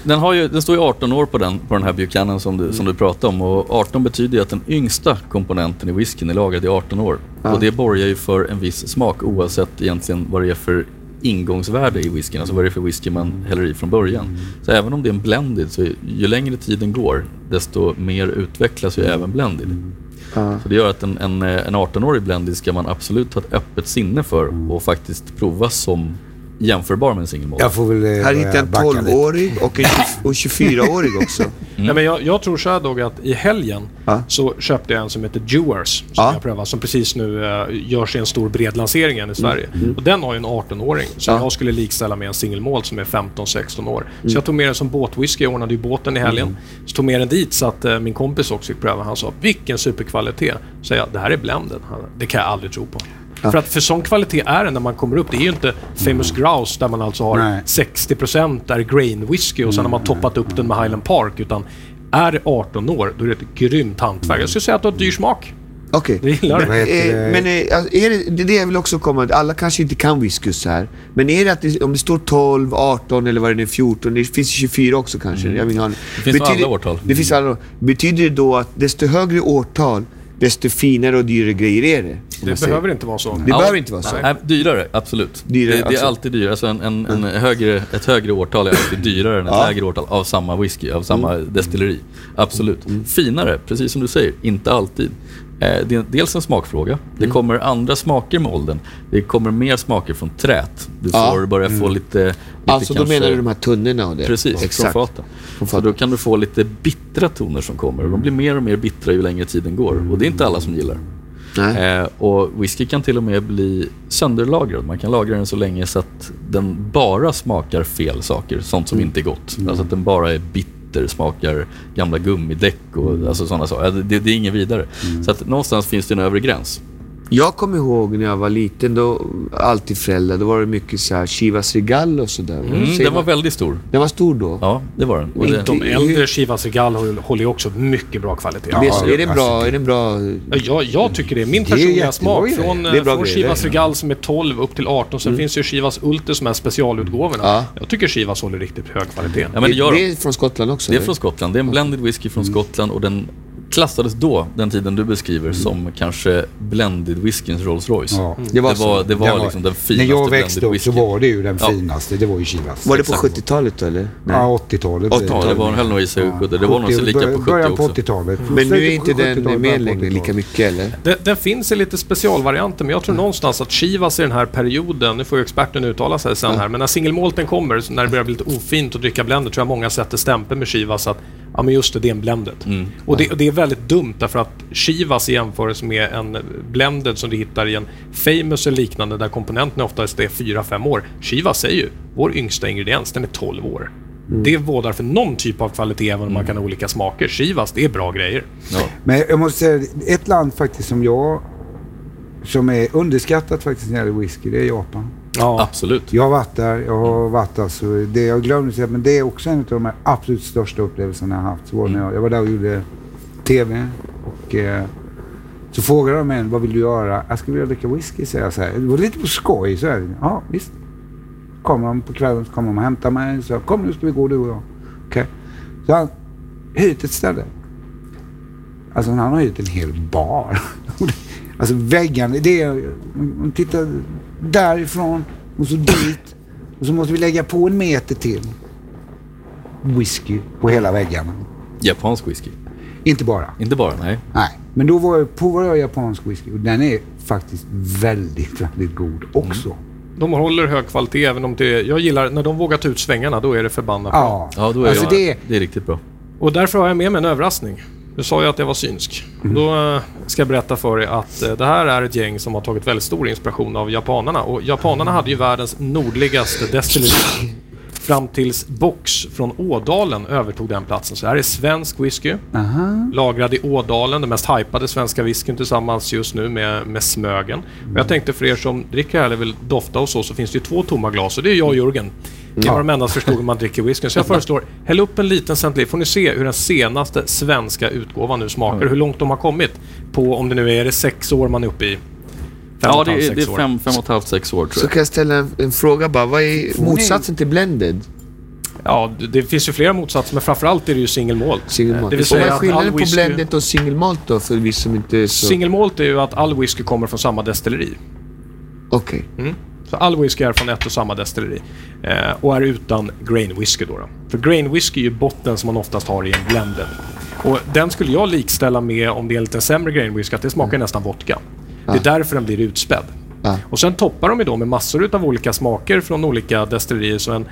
Den, har ju, den står ju 18 år på den, på den här Buchanan som du, som du pratade om. Och 18 betyder ju att den yngsta komponenten i whiskyn är lagrad i 18 år. Ja. Och det borgar ju för en viss smak oavsett egentligen vad det är för ingångsvärde i whiskyn. Alltså vad det är för whisky man häller i från början. Så även om det är en blended så ju längre tiden går desto mer utvecklas ju även blended. Så det gör att en, en, eh, en 18-årig blended ska man absolut ha ett öppet sinne för och faktiskt prova som jämförbar med en single malt. Jag får väl eh, Här hittar jag en backa lite. 12-årig och en 20 och 24-årig också. Nej, men jag, jag tror så här Dog, att i helgen Ja. så köpte jag en som heter Dewars som Ja. jag prövar, som precis nu uh, görs i en stor bred lansering igen i Sverige. Och den har ju en 18-åring som Ja. jag skulle likställa med en single malt som är 15-16 år. Så jag tog med den som båtwhisky, jag ordnade ju båten i helgen. Så tog med den dit så att eh, min kompis också fick pröva. Han sa vilken superkvalitet. Så jag, det här är blenden. Han, det kan jag aldrig tro på. För att för sån kvalitet är det när man kommer upp. Det är ju inte Famous Grouse där man alltså har Nej. 60% är grain whisky och sen har man toppat upp den med Highland Park. Utan är det 18 år, då är det ett grymt hantverk. Jag skulle säga att du har dyr smak. Okej. Det gillar Men, eh, det? men eh, alltså, är det, det är det jag vill också komma Alla kanske inte kan whisky så här. Men är det att det, om det står 12, 18 eller vad det nu är, 14, det finns 24 också kanske. Jag vill ha en, Det finns nog alla årtal. Det finns alla Betyder det då att desto högre årtal, desto finare och dyrare grejer är det? Det behöver inte vara så. Det Ja, behöver inte vara så. Nej, dyrare, absolut. Dyrare, det, det är alltid dyrare. Alltså en, en, en högre, ett högre årtal är alltid dyrare än ett Ja. lägre årtal av samma whisky, av samma destilleri. Absolut. Finare, precis som du säger, inte alltid. Eh, det är dels en smakfråga. Det kommer andra smaker med åldern. Det kommer mer smaker från trät. Du Ja. får börja få lite... Alltså då kanske- menar du de här tunnorna och det? Precis, Exakt. från faten. då kan du få lite bittra toner som kommer. De blir mer och mer bittra ju längre tiden går. Och det är inte alla som gillar. Nej. Eh, och whisky kan till och med bli sönderlagrad. Man kan lagra den så länge så att den bara smakar fel saker. Sånt som inte är gott. Alltså att den bara är bitter, smakar gamla gummidäck och alltså sådana saker. Det, det är inget vidare. Så att någonstans finns det en övre gräns. Jag kommer ihåg när jag var liten, då, alltid föräldrar, då var det mycket så här Chivas Regal och sådär. Mm, den var man- väldigt stor. den var stor då? Ja, det var den. Och Inte- det, De äldre Chivas Regal håller ju också mycket bra kvalitet. Det är, så- Ja, är det bra? Är det bra? Ja, Jag, jag tycker det. Min Det personliga jättebra smak från, Det är bra från grejer, Chivas det. Regal som är 12 upp till 18. Sen finns ju Chivas Ultra som är specialutgåvorna. Ja. Jag tycker Chivas håller riktigt hög kvalitet. ja, men det, gör det de. är från Skottland också? Det är eller? från Skottland. Det är en blended whisky från Skottland och den klassades då, den tiden du beskriver, som kanske blended whiskyns Rolls Royce. Ja. Det var det var, det var Den liksom den När finaste jag växte upp så var det ju den Ja. finaste. Det var ju Chivas. Var det på Exakt. 70-talet då eller? Nej. Ja, 80-talet. 80-talet, Ja, det var höll nog i sig 70. Det var nog så lika på 70 Början på också. 80-talet. Men nu är inte den 70-talet, med längre 80-talet. lika mycket eller? Den, den finns i lite specialvarianter, men jag tror någonstans att Chivas i den här perioden, nu får ju experten uttala sig sen här, men när singelmalten kommer, när det börjar bli lite ofint att dricka blender, tror jag många sätter stämpeln med Chivas att ja men just det, det är en blended. Och, det, och det är väldigt dumt därför att Chivas i jämförelse med en blended som du hittar i en Famous eller liknande där komponenterna oftast är 4-5 år. Chivas säger ju, vår yngsta ingrediens, den är 12 år. Det vårdar för någon typ av kvalitet även om man kan ha olika smaker. Chivas, det är bra grejer. Ja. Men jag måste säga, ett land faktiskt som jag... Som är underskattat faktiskt när det gäller whisky, det är Japan. Ja, Absolut. Jag har varit där, jag har varit alltså, det jag glömde säga, men det är också en av de absolut största upplevelserna jag har haft. Så var när jag, jag var där och gjorde TV och eh, så frågade de mig vad vill du göra? Jag skulle vilja dricka whisky, säger jag så här. Det var lite på skoj. Så här. Ja, visst. Kommer de på kvällen så kommer de och hämtar mig. Så kom nu ska vi gå du och jag. Okay. Så han hyrt ett ställe. Alltså han har hyrt en hel bar. Alltså väggarna, det är... Om du tittar därifrån och så dit. Och så måste vi lägga på en meter till. Whisky på hela väggarna. Japansk whisky. Inte bara. Inte bara, nej. Nej, men då var jag, provade jag japansk whisky och den är faktiskt väldigt, väldigt god också. De håller hög kvalitet även om det... Jag gillar när de vågar ta ut svängarna, då är det förbannat bra. Ja, Ja, då är alltså det, det, det är riktigt bra. Och därför har jag med mig en överraskning. Du sa ju att jag var synsk. Då eh, ska jag berätta för er att eh, det här är ett gäng som har tagit väldigt stor inspiration av japanerna. Och japanerna hade ju världens nordligaste destilleri. Fram tills Box från Ådalen övertog den platsen. Så det här är svensk whisky. aha. Lagrad i Ådalen, den mest hypade svenska whiskyn tillsammans just nu med, med Smögen. Och jag tänkte för er som dricker här eller vill dofta och så, så finns det ju två tomma glas och det är jag och Jörgen. Vi var de enda som förstod hur man dricker whiskyn. Så jag föreslår, häll upp en liten centiliter får ni se hur den senaste svenska utgåvan nu smakar. Hur långt de har kommit på, om det nu är, är det sex år man är uppe i? Ja, det är, det är fem, fem och ett halvt, sex år tror Så jag. kan jag ställa en, en fråga bara. Vad är motsatsen till blended? Ja, det, finns ju flera motsatser, men framförallt är det ju single malt. Single malt. Det vill Och vad säga är att all skillnaden på blended och single malt då? För vi som inte är så... Single malt är ju att all whisky kommer från samma destilleri. Okej. Mm. Så all whisky är från ett och samma destilleri. Eh, och är utan grain whisky då, då. För grain whisky är ju botten som man oftast har i en blended. Och den skulle jag likställa med, om det är en lite sämre grain whisky, att det smakar nästan vodka. Det är därför den blir utspädd. Ja. Och sen toppar de ju då med massor av olika smaker från olika destillerier. Så en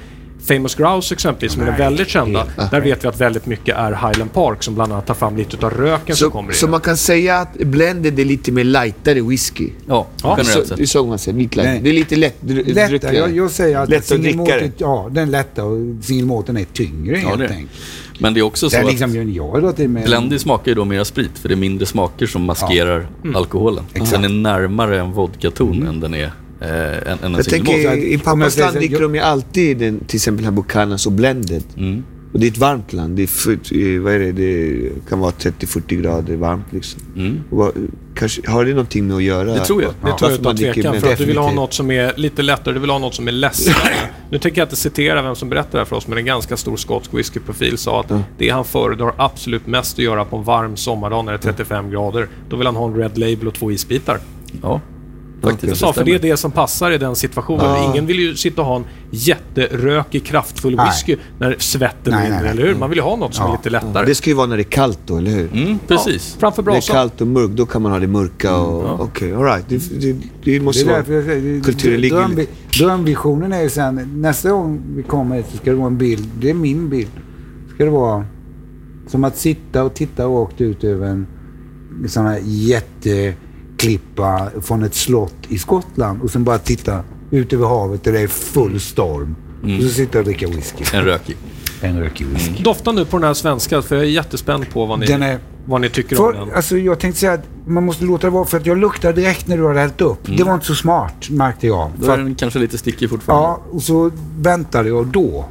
Famous Grouse exempelvis, som är väldigt kända. Där vet vi att väldigt mycket är Highland Park som bland annat tar fram lite av röken som Så, kommer i så man kan säga att blended är lite mer lightare whisky? Ja, Ja, Så, generellt det är sett. så man säger, lite light. Nej. Det är lite lätt Lättare. Jag, jag säger att Lätt att dricka ja, den är lättare och single malten är tyngre Ja, helt enkelt. Men det är också Det så är att liksom, i med... Blendy smakar ju då mera sprit, för det är mindre smaker som maskerar alkoholen. Exakt. Den är närmare en vodkaton än den är eh, en, en Jag tänker, i pappas land dricker jag- de ju alltid den, till exempel här Buchanan och blended. Mm. Och det är ett varmt land. Det är, eh, vad är det? det kan vara 30-40 grader varmt liksom. Mm. Och vad, kanske, har det någonting med att göra? Det tror jag. Det tror jag utan tvekan. För att du vill ha något som är lite lättare, du vill ha något som är ledsammare. nu tänker jag inte citera vem som berättar det här för oss, men en ganska stor skotsk whiskyprofil sa att det han föredrar absolut mest att göra på en varm sommardag när det är 35 grader, då vill han ha en Red Label och två isbitar. Ja, faktiskt. Jag sa, för det är det som passar i den situationen. Ja. Ingen vill ju sitta och ha en jätterökig, kraftfull Nej. whisky när svetten Nej, rinner, eller hur? Man vill ju ha något som Ja. är lite lättare. Det ska ju vara när det är kallt då, eller hur? Mm, precis. Framför När det är brasan. kallt och mörkt, då kan man ha det mörka och... Okej, alright. Det, det, det Det måste är vara... säger, det- kulturen ligger drömvi- Drömvisionen är ju sen, nästa gång vi kommer hit så ska det vara en bild, det är min bild. Ska det vara som att sitta och titta rakt ut över en sån här jätteklippa från ett slott i Skottland och sen bara titta ut över havet där det är full storm. Och så sitta och dricka whisky. En rökig. En rökig whisky. Dofta nu på den här svenska, för jag är jättespänd på vad ni, Den är... vad ni tycker om För, den. alltså jag tänkte säga att man måste låta det vara för att jag luktar direkt när du har hällt upp. Det var inte så smart märkte jag. Då För är att, den kanske lite stickig fortfarande. ja, och så väntade jag då.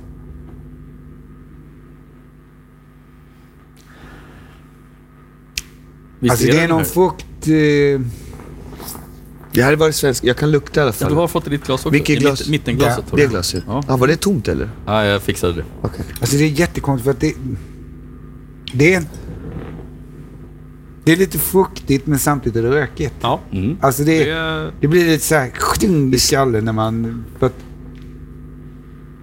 Visst alltså det är den någon här? Frukt... Eh, Det här var svensk. Jag kan lukta i alla Ja, fall. du har fått i ditt glas också. Vilket glas? Mitt, mittenglaset. Ja, Det glaset? Ja. Ja. var det tomt eller? Ja, jag fixade det. Okej. alltså det är jättekonstigt för att det... Det är... Det är lite fruktigt men samtidigt är det rökigt. Ja, Mm. Alltså det det, är... det blir lite så här i skallen när man... För att,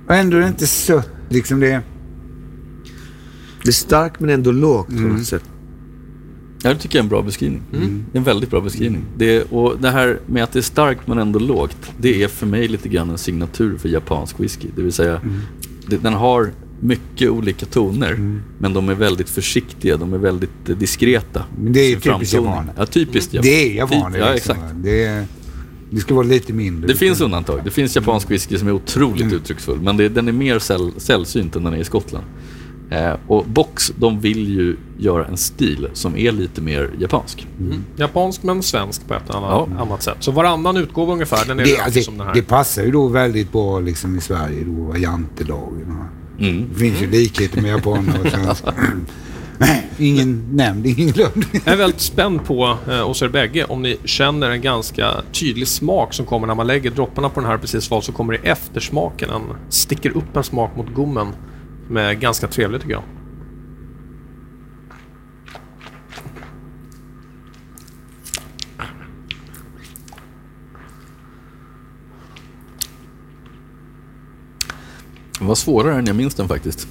och ändå är det inte sött. Liksom det... Det är starkt men ändå lågt på Mm. något sätt. Ja, det tycker jag är en bra beskrivning. Det är en väldigt bra beskrivning. Det, och det här med att det är starkt men ändå lågt, det är för mig lite grann en signatur för japansk whisky. Det vill säga, det, den har mycket olika toner, men de är väldigt försiktiga, de är väldigt eh, diskreta. Men det är typiskt japaner. Ja, typiskt japan. Det är japaner. Ja, liksom. exakt. Det, är, det ska vara lite mindre. Det finns undantag. Det finns japansk whisky som är otroligt uttrycksfull, men det, den är mer säll, sällsynt än den är i Skottland. Eh, och Box, de vill ju göra en stil som är lite mer japansk. Japansk men svensk på ett eller annat, Ja. annat sätt. Så varannan utgåva ungefär, den är Det, rökig alltså, som den här. det passar ju då väldigt bra liksom i Sverige då, jantelagen Mm. Det finns ju likheter med japaner och svenskar. Ingen nämnd, ingen glömd. Jag är väldigt spänd på eh, hos er bägge om ni känner en ganska tydlig smak som kommer när man lägger dropparna på den här precis vad så kommer det eftersmaken. En, sticker upp en smak mot gommen. Som ganska trevlig tycker jag. Den var svårare än jag minns den faktiskt.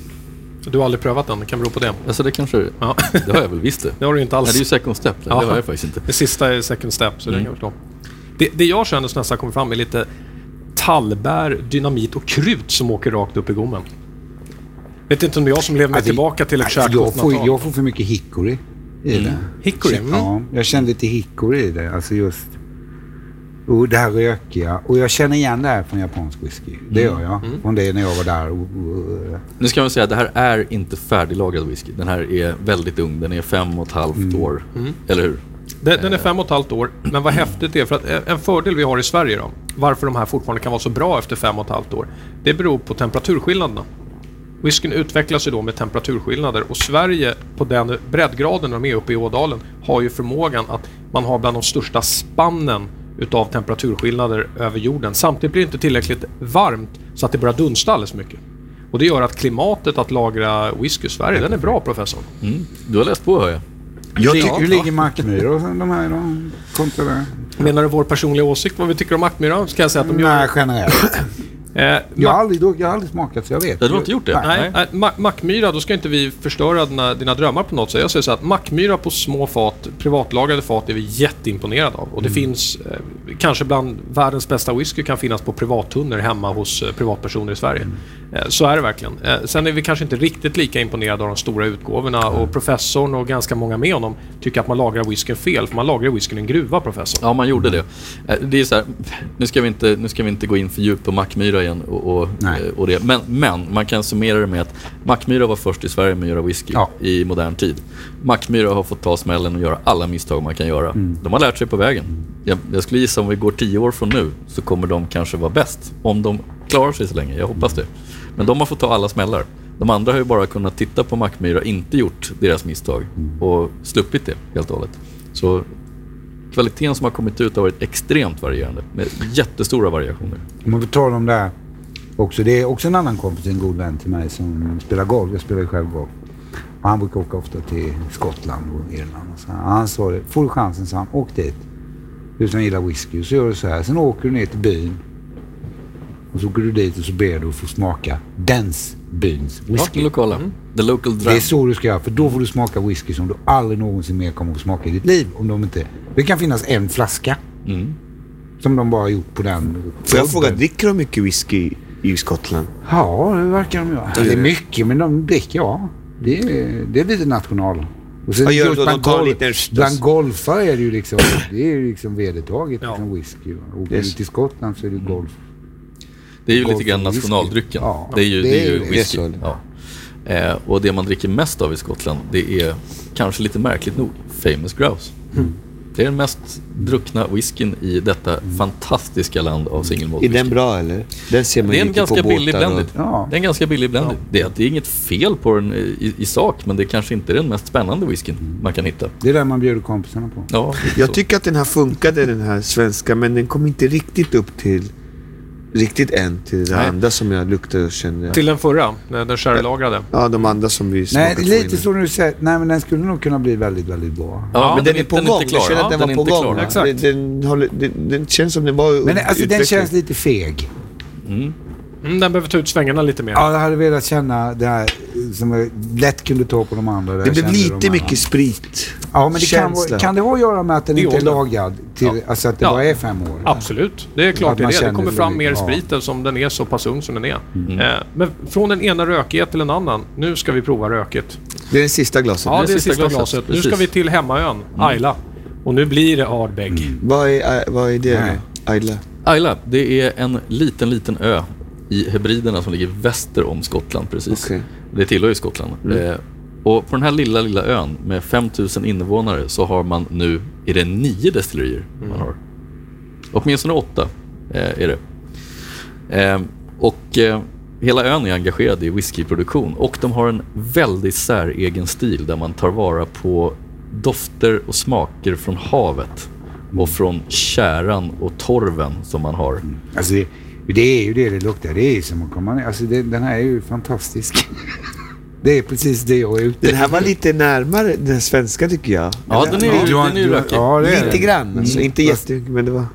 Du har aldrig prövat den, det kan bero på det. Alltså det kanske ja. Det har jag väl visst det. Det har du inte alls. Nej, det är ju second step. Det, det har jag faktiskt inte. Det sista är second step, så mm. det kan mm. jag förstå. Det, det jag känner som nästan kommer fram är lite tallbär, dynamit och krut som åker rakt upp i gommen. Vet inte om det är jag som lever mig Alltså, tillbaka till ett alltså, jag, får, 1800-tal. jag får för mycket hickory i det. Hickory? Mm. Ja, jag känner lite hickory i det. Alltså just... Och det här rökiga. Och jag känner igen det här från japansk whisky. Det gör jag. Från det när jag var där. Nu ska man säga att det här är inte färdiglagrad whisky. Den här är väldigt ung. Den är fem och ett halvt Mm. år. Eller hur? Den, den är fem och ett halvt år, men vad häftigt det är för att eh, en fördel vi har i Sverige då, varför de här fortfarande kan vara så bra efter fem och ett halvt år, det beror på temperaturskillnaderna. Whiskyn utvecklas ju då med temperaturskillnader och Sverige på den breddgraden när de är uppe i Ådalen har ju förmågan att man har bland de största spannen utav temperaturskillnader över jorden. Samtidigt blir det inte tillräckligt varmt så att det börjar dunsta alldeles mycket. Och det gör att klimatet att lagra whisky i Sverige, den är bra professor. Mm. Du har läst på hör jag. Jag hur, tycker... hur ligger Mackmyra och de här då? Kontra det? Menar du vår personliga åsikt vad vi tycker om Ackmyra? Ska jag säga att de gör... Nej, generellt. Eh, Jag har aldrig, jag har aldrig smakat så jag vet. Ja, du har inte gjort det? Nej, nej. Ma- Mackmyra, då ska inte vi förstöra dina, dina drömmar på något sätt. Jag säger så att Mackmyra på små fat, privatlagrade fat, är vi jätteimponerade av. Och det finns, eh, kanske bland världens bästa whisky kan finnas på privattunnor hemma hos eh, privatpersoner i Sverige. Eh, så är det verkligen. Eh, sen är vi kanske inte riktigt lika imponerade av de stora utgåvorna och professorn och ganska många med honom tycker att man lagrar whiskyn fel, för man lagrar whiskyn i en gruva, professor. Ja, man gjorde det. Eh, Det är så här, nu ska vi inte, nu ska vi inte gå in för djupt på Mackmyra igen och, och, eh, och det. Men, men man kan summera det med att Mackmyra var först i Sverige med att göra whisky Ja. i modern tid. Mackmyra har fått ta smällen och göra alla misstag man kan göra. Mm. De har lärt sig på vägen. Jag, jag skulle gissa om vi går tio år från nu så kommer de kanske vara bäst. Om de klarar sig så länge, jag hoppas det. Men de har fått ta alla smällar. De andra har ju bara kunnat titta på Mackmyra, inte gjort deras misstag Mm. och sluppit det helt och hållet. Så kvaliteten som har kommit ut har varit extremt varierande med jättestora variationer. Om man får tala om det här också. Det är också en annan kompis, en god vän till mig som spelar golf. Jag spelar ju själv golf. Och han brukar åka ofta till Skottland och Irland. Och så. här. Han sa det, får du chansen så han, åk dit. Du som gillar whisky. Och så gör du så här. Sen åker du ner till byn. Och så åker du dit och så ber du att få smaka dens byns Ja, whisky. det lokala. The local Det dram. är så du ska göra, för då får du smaka whisky som du aldrig någonsin mer kommer att smaka i ditt liv. Om de inte... Det kan finnas en flaska Mm. som de bara har gjort på den. Får jag fråga, dricker de mycket whisky i Skottland? Ja, det verkar de göra. Det är mycket, men de dricker, ja. Det är, det är lite national. Och sen gör? De bland golf- lite Bland golfare är det ju liksom, det är ju liksom vedertaget Ja. liksom whisky. Åker Yes. du till Skottland så är det golf. Det är ju Golf lite grann nationaldrycken. Ja, det är ju, det det är är ju det. whisky. Det är så. Ja. Eh, och det man dricker mest av i Skottland, det är kanske lite märkligt nog Famous Grouse. Mm. Det är den mest druckna whiskyn i detta fantastiska land av single malt Är whisky. den bra eller? Den ser man Det är en ganska på billig båtar och-. Ja. Det är en ganska billig blended. Det, är, det är inget fel på den i, i sak, men det kanske inte är den mest spännande whiskyn man kan hitta. Det är det man bjuder kompisarna på. Ja, Jag så. tycker att den här funkade, den här svenska, men den kom inte riktigt upp till... Riktigt än till det Nej. andra som jag luktade och kände. Till den förra, den den sherrylagrade. Ja, de andra som vi Nej, smakat på lite så du säger, nej men den skulle nog kunna bli väldigt, väldigt bra. Ja, Men den är på den gång. inte klar. Jag känner att Ja, den var på gång. Exakt. Den, den, den, den känns som den var Men alltså den känns lite feg. Mm. Mm, den behöver ta ut svängarna lite mer. Ja, jag hade velat känna det här som jag lätt kunde ta på de andra. Det blev de lite andra. mycket sprit. Ja, men det kan, kan det ha att göra med att den Det är inte är lagad? Till, Ja. Alltså att det Ja. bara är fem år? Absolut, det är klart Att det är det. Det kommer det fram mer ja. sprit eftersom den är så pass ung som den är. Mm. Eh, men från den ena rökighet till en annan. Nu ska vi prova rökigt. Det är det sista glaset. Ja, det är det är sista sista glaset, glaset. Nu ska vi till hemmaön, Ayla. Och nu blir det Ardbeg. Vad, är, vad är det? Ayla? Ayla, det är en liten, liten ö i Hebriderna som ligger väster om Skottland precis. Okej. Det tillhör ju Skottland. Eh, och på den här lilla, lilla ön med 5000 invånare så har man nu, är det nio destillerier man har. Åtminstone åtta eh, är det. Eh, och eh, hela ön är engagerad i whiskyproduktion och de har en väldigt säregen stil där man tar vara på dofter och smaker från havet och från käran och torven som man har. Alltså det, det är ju det det luktar. Det är som att komma ner. Alltså det, den här är ju fantastisk. det är precis det jag är ute Den här var lite närmare den svenska tycker jag. Ja, den är ju, den är rökig. Ja, Lite den. grann, alltså. Mm. Inte jättemycket, men det var...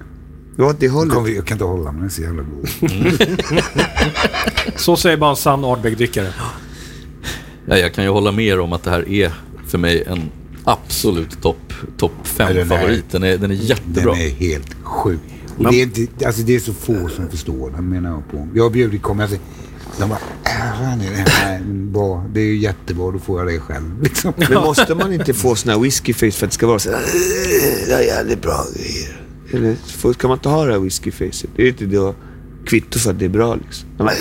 Det var det Jag hållet. kan, jag kan inte hålla mig, den är så jävla god. Så säger bara en sann Ardbeg-drickare. Ja, jag kan ju hålla med er om att det här är för mig en absolut topp top Ja, den är- 5-favorit. Den är, den är jättebra. Den är helt sjuk. Och det, är inte, alltså det är så få som förstår den menar jag på. Jag har bjudit säger, de bara, äh, fan är det här bra? Det är ju jättebra, då får jag det själv. Liksom. Men måste man inte få sån här whiskyface för att det ska vara så här, "Äh, Det är jävligt bra grejer. Eller kan man inte ha det här whiskyfacet? Det är inte då kvitto för att det är bra liksom. De bara,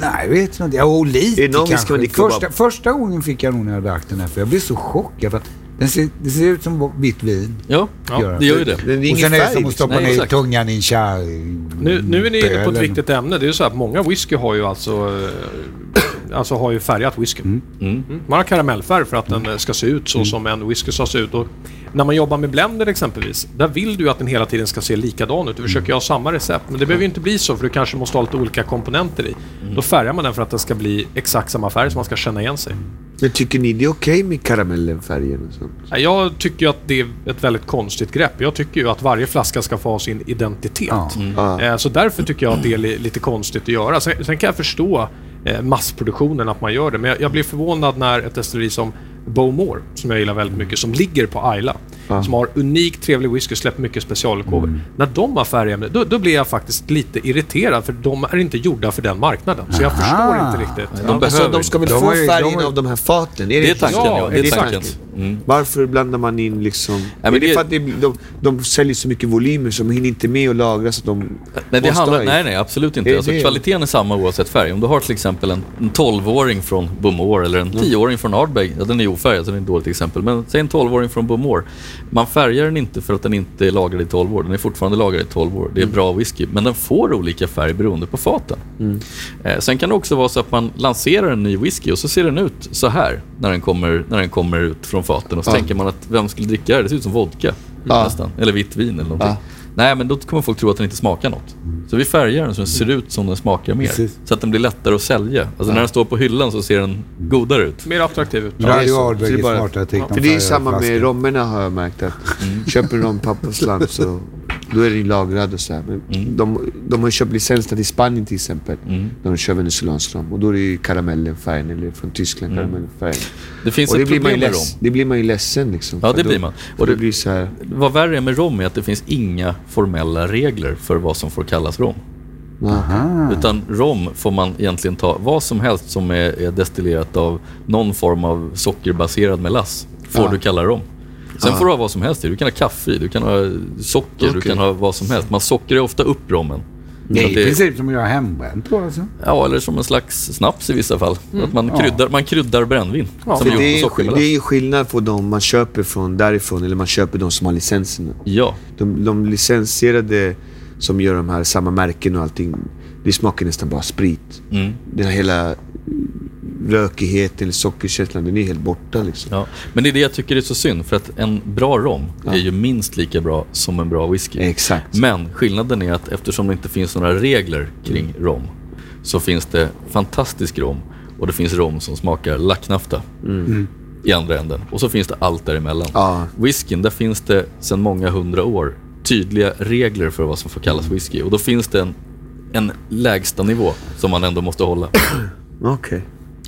Nej, jag vet inte. Och lite kanske. Första, bara- första gången fick jag nog när jag drack den här, för jag blev så chockad. För att den ser, det ser ut som vitt vin. Ja, Ja, det gör ju det. Det är och sen är det som att liksom. stoppa Nej, ner exakt. tungan i en kärr. Nu, nu är ni inne på ett viktigt ämne. Det är ju så att många whisky har ju alltså, eh, alltså har ju färgat whisky. Mm. Mm. Man har karamellfärg för att den eh, ska se ut så som en whisky ska se ut. Och när man jobbar med blender exempelvis, där vill du att den hela tiden ska se likadan ut. Du försöker ju ha samma recept, men det behöver ju inte bli så för du kanske måste ha lite olika komponenter i. Då färgar man den för att den ska bli exakt samma färg så man ska känna igen sig. Men tycker ni det är okej med karamellenfärgen och sånt? Jag tycker ju att det är ett väldigt konstigt grepp. Jag tycker ju att varje flaska ska få ha sin identitet. Ja. Ja. Eh, Så därför tycker jag att det är li- lite konstigt att göra. Sen, sen kan jag förstå eh, massproduktionen, att man gör det. Men jag, jag blir förvånad när ett destilleri som Bowmore, som jag gillar väldigt mycket, som ligger på Ayla, som har unikt trevlig whisky och släpper mycket specialutgåvor. När de har färgämne, då, då blir jag faktiskt lite irriterad för de är inte gjorda för den marknaden. Så jag Aha. förstår inte riktigt. De behöver de ska väl De få ju- färgen de har- av de här faten? Är Det är tanken, Ja, ja. Det är är det tanken. tanken? Mm. Varför blandar man in liksom... men är det det- för att det, de, de säljer så mycket volymer så de hinner inte med att lagra så att de Nej, det måste handlar, i. nej, nej, absolut inte. Det är Alltså, det. kvaliteten är samma oavsett färg. Om du har till exempel en, en 12-åring från Bowmore eller en 10-åring från Ardbeg, ja, den är ofärgad så det är ett dåligt exempel, men säg en 12-åring från Bowmore. Man färgar den inte för att den inte är lagrad i 12 år, den är fortfarande lagrad i 12 år. Det är bra whisky, men den får olika färg beroende på faten. Eh, sen kan det också vara så att man lanserar en ny whisky och så ser den ut så här när den kommer, när den kommer ut från faten och så Ja. tänker man att vem skulle dricka det? Det ser ut som vodka Ja. nästan, eller vitt vin eller någonting. Ja. Nej, men då kommer folk tro att den inte smakar något. Så vi färgar den så den ser ut som den smakar mer. Precis. Så att den blir lättare att sälja. Alltså när den står på hyllan så ser den godare ut. Mer attraktiv ut. det är Radio. Ardbeg är är bara- smartare trick. För det är samma med romerna har jag märkt att köper de pappaslant så då är den lagrad och så här. Men de, de har köpt licenserna till Spanien till exempel. Mm. De kör venezuelansk rom. Och då är det ju karamellenfärgen eller från Tyskland karamellenfärgen. Det finns Och det ett blir, man ju problem med leds, rom. det blir man ju ledsen liksom. Ja, det då, blir man. Och det det, blir så här... vad värre är med rom är att det finns inga formella regler för vad som får kallas rom. Aha. Utan rom får man egentligen ta vad som helst som är, är destillerat av någon form av sockerbaserad melass. Får Ja. du kalla rom. Sen Ja. får du ha vad som helst i. Du kan ha kaffe i, du kan ha socker, du Okej. kan ha vad som helst. Man sockrar ju ofta upp rommen. Det är i princip som att göra hembränt då alltså. Ja, eller som en slags snaps i vissa fall. Att man, Ja. kryddar, man kryddar brännvin. Ja. som det, är, det är skillnad på de man köper från därifrån eller man köper de som har licenserna. Ja, De, de licensierade som gör de här samma märken och allting. Det smakar nästan bara sprit. mm, Den här hela rökigheten eller sockerkänslan, den är helt borta liksom. ja. Men det är det jag tycker är så synd. För att en bra rom Ja. är ju minst lika bra som en bra whisky. Exakt. Men skillnaden är att eftersom det inte finns några regler kring Mm. rom så finns det fantastisk rom och det finns rom som smakar lacknafta i andra änden. Och så finns det allt däremellan. Ja. Whiskyn, där finns det sedan många hundra år tydliga regler för vad som får kallas whisky. Och då finns det en, en lägsta nivå som man ändå måste hålla. Okej.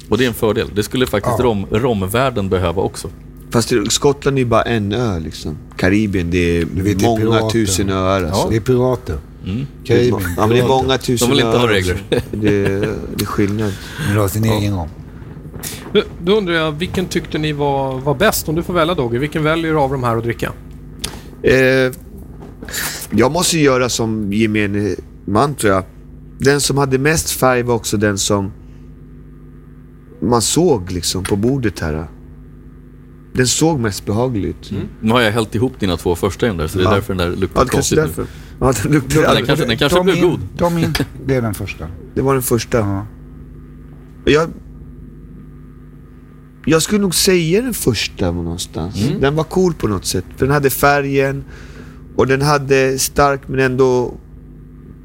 Och det är en fördel. Det skulle faktiskt Ja. rom, romvärlden behöva också. Fast Skottland är ju bara en ö liksom. Karibien, det är vet, det är många pirater. tusen öar alltså. Det är pirater. Mm. Karibien. Ja men det är många tusen De vill inte öar ha regler. Det, det är skillnad. De har sin egen. Då, då undrar jag, vilken tyckte ni var, var bäst? Om du får välja Dogge, vilken väljer du av de här att dricka? Eh, jag måste göra som gemene man tror jag. Den som hade mest färg var också den som man såg liksom på bordet här. Den såg mest behaglig ut. Nu har jag hällt ihop dina två första in där, så det är Ja. därför den där luktar Ja, konstigt nu. därför. Ja, den luktar Den aldrig. kanske, den kanske blir min, god. Ta min. Det är den första. Det var den första. Ja. Jag, jag skulle nog säga den första någonstans. Mm. Den var cool på något sätt. För den hade färgen och den hade stark men ändå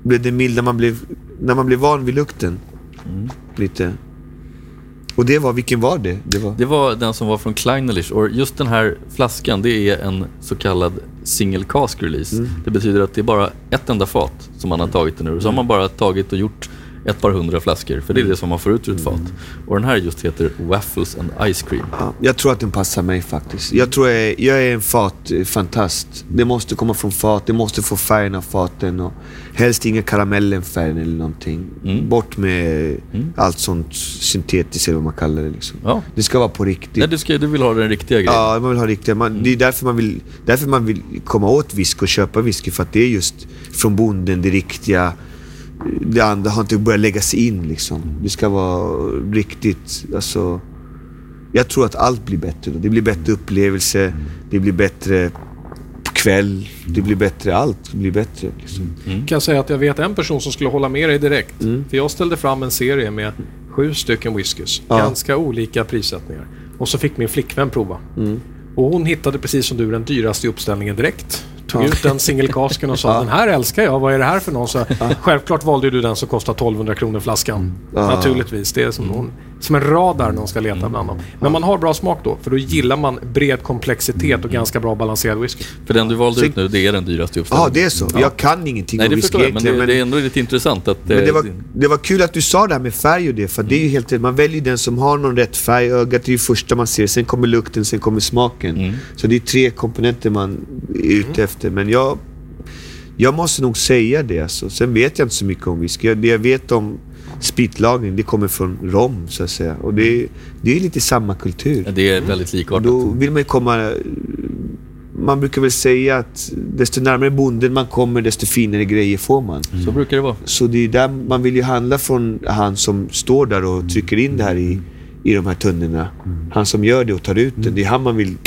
blev det mild när man blev, när man blev van vid lukten. Mm. Lite. Och det var, vilken var det? Det var... Det var den som var från Kleinerlich och just den här flaskan det är en så kallad single cask release. Mm. Det betyder att det är bara ett enda fat som man har tagit den ur. Så har man bara tagit och gjort ett par hundra flaskor, för det är det som man får ut ur ett fat. Och den här just heter Waffles and Ice Cream. Ja, jag tror att den passar mig faktiskt. Jag tror jag är, jag är en fatfantast. Det måste komma från fat, det måste få färgen av faten och helst inga karamellenfärg eller någonting. Mm. Bort med allt sånt syntetiskt eller vad man kallar det liksom. Ja. Det ska vara på riktigt. Nej, du, ska, du vill ha den riktiga grejen. Ja, man vill ha riktiga. Man, Det är därför man, vill, därför man vill komma åt whisky och köpa whisky. För att det är just från bonden, det riktiga. Det andra har inte börjat lägga sig in liksom. Det ska vara riktigt, alltså. Jag tror att allt blir bättre då. Det blir bättre upplevelse, det blir bättre kväll, det blir bättre, allt blir bättre. Liksom. Kan jag säga att jag vet en person som skulle hålla med dig direkt. För jag ställde fram en serie med sju stycken whiskys. Ja. Ganska olika prissättningar. Och så fick min flickvän prova. Och hon hittade precis som du den dyraste uppställningen direkt. Tog ut den singelkasken och sa den här älskar jag, vad är det här för någon? Så, Självklart valde du den som kostar 1200 kronor flaskan. Naturligtvis, det är som, hon, som en radar när hon ska leta bland dem. Men man har bra smak då, för då gillar man bred komplexitet och ganska bra balanserad whisky. För den du valde Så- ut nu, det är den dyraste Ja, uppställningen. det är så. Jag kan ingenting Nej, om det whisky jag, men egentligen. det, det är ändå lite intressant att... Men det eh, var, det var kul att du sa det här med färg och det, för det är ju helt rätt. Man väljer den som har någon rätt färg. Ögat är ju första man ser, sen kommer lukten, sen kommer smaken. Så det är tre komponenter man är ute efter. Men jag, jag måste nog säga det alltså. Sen vet jag inte så mycket om whisky. Det jag vet om spritlagring, det kommer från rom så att säga. Och det, är- det är lite samma kultur. Det är väldigt likartat. då vill man ju komma... Man brukar väl säga att desto närmare bonden man kommer, desto finare grejer får man. Så brukar det vara. Så det är där man vill ju handla från han som står där och trycker in det här i, i de här tunnorna. Han som gör det och tar ut det. Det är han man vill...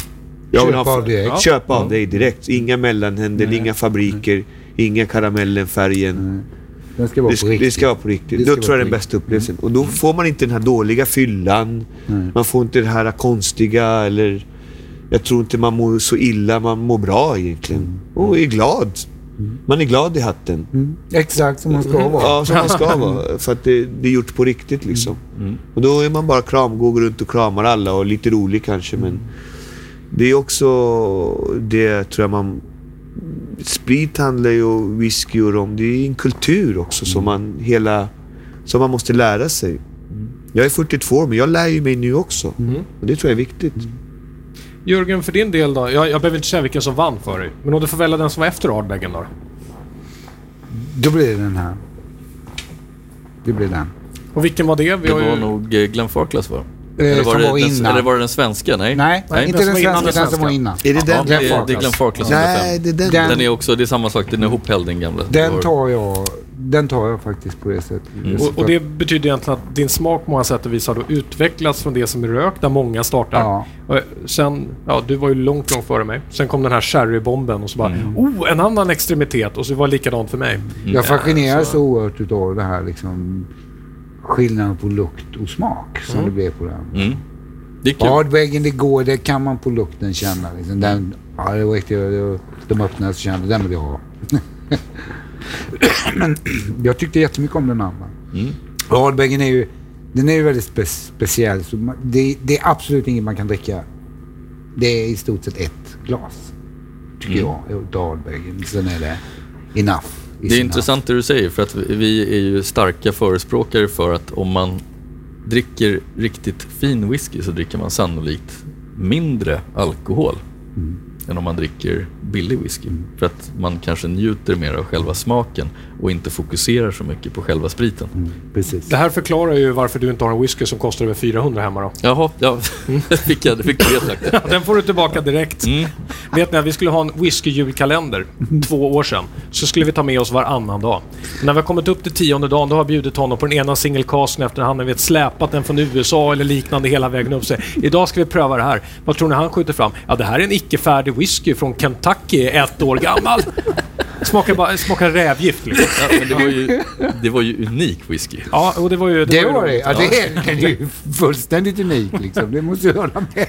jag vill Köpa av direkt. Ja. Köpa av dig direkt. Inga mellanhänder, inga fabriker, inga karamellen-färgen. Den ska vara Det, på ska- riktigt. det ska vara på riktigt. Då tror jag vara den bästa upplevelsen. Och då får man inte den här dåliga fyllan. Man får inte det här konstiga eller... Jag tror inte man mår så illa, man mår bra egentligen. Och är glad. Man är glad i hatten. Mm. Exakt som man ska vara. Ja, som man ska vara. För att det, det är gjort på riktigt liksom. Och då är man bara kram, går runt och kramar alla och lite rolig kanske men... Det är också det tror jag man... Sprit handlar ju och whisky och rom. Det är en kultur också som man hela... Som man måste lära sig. Jag är 42 år men jag lär ju mig nu också. Och det tror jag är viktigt. Jörgen, för din del då? Jag, jag behöver inte säga vilken som vann för dig. Men om du får välja den som var efter Ardbeggen då? Då blir det den här. Det blir den. Och vilken var det? Vi Det var ju... nog eh, Glenfarclas va? Eh, Eller som var, det var den, eller var det den svenska? Nej. Nej, Nej, inte den den svenska, den som var innan. Är det den? Ja, det, är, det är Glenfarclas Nej, 105. det är den. Den- Den är också, det är samma sak, den är ihophälld den gamla. Den tar jag, den tar jag faktiskt på det sättet. Och, och det betyder egentligen att din smak på många sätt och vis har då utvecklats från det som är rök, där många startar. Ja. Och sen, ja, du var ju långt, långt före mig. Sen kom den här sherrybomben och så bara, oh, en annan extremitet. Och så var det likadant för mig. Jag fascineras så oerhört utav det här liksom skillnaden på lukt och smak som det blev på den. Mm. Det är kul. Hardväggen det går, det kan man på lukten känna. Liksom. Den, ja, det var riktigt, de öppnade och kände den vill jag ha. Men jag tyckte jättemycket om den andra. Mm. Hardväggen är ju, den är ju väldigt spe, speciell. Så man, det, det är absolut inget man kan dricka. Det är i stort sett ett glas. Tycker Mm. jag, utav. Sen är det enough. Det är intressant det du säger för att vi- är ju starka förespråkare för att om man dricker riktigt fin whisky så dricker man sannolikt mindre alkohol än om man dricker billig whisky. För att man kanske njuter mer av själva smaken och inte fokuserar så mycket på själva spriten. Mm, precis. Det här förklarar ju varför du inte har en whisky som kostar över 400 hemma då. Jaha, ja, fick jag, fick jag det sagt. Ja, den får du tillbaka direkt. Mm. Vet ni att vi skulle ha en whisky-julkalender två år sedan. Så skulle vi ta med oss varannan dag. När vi har kommit upp till tionde dagen, då har jag bjudit honom på den ena singelcasten efter han har vet, släpat den från USA eller liknande hela vägen upp. Så, idag ska vi pröva det här. Vad tror ni han skjuter fram? Ja, det här är en icke-färdig whisky från Kentucky, ett år gammal. Smakar, bara, smakar rävgift liksom. Ja, men det var ju, det var ju unik whisky. Ja, och det var ju... Det ju var det. roligt. Ja, det är, den är ju fullständigt unik liksom. Det måste jag hålla med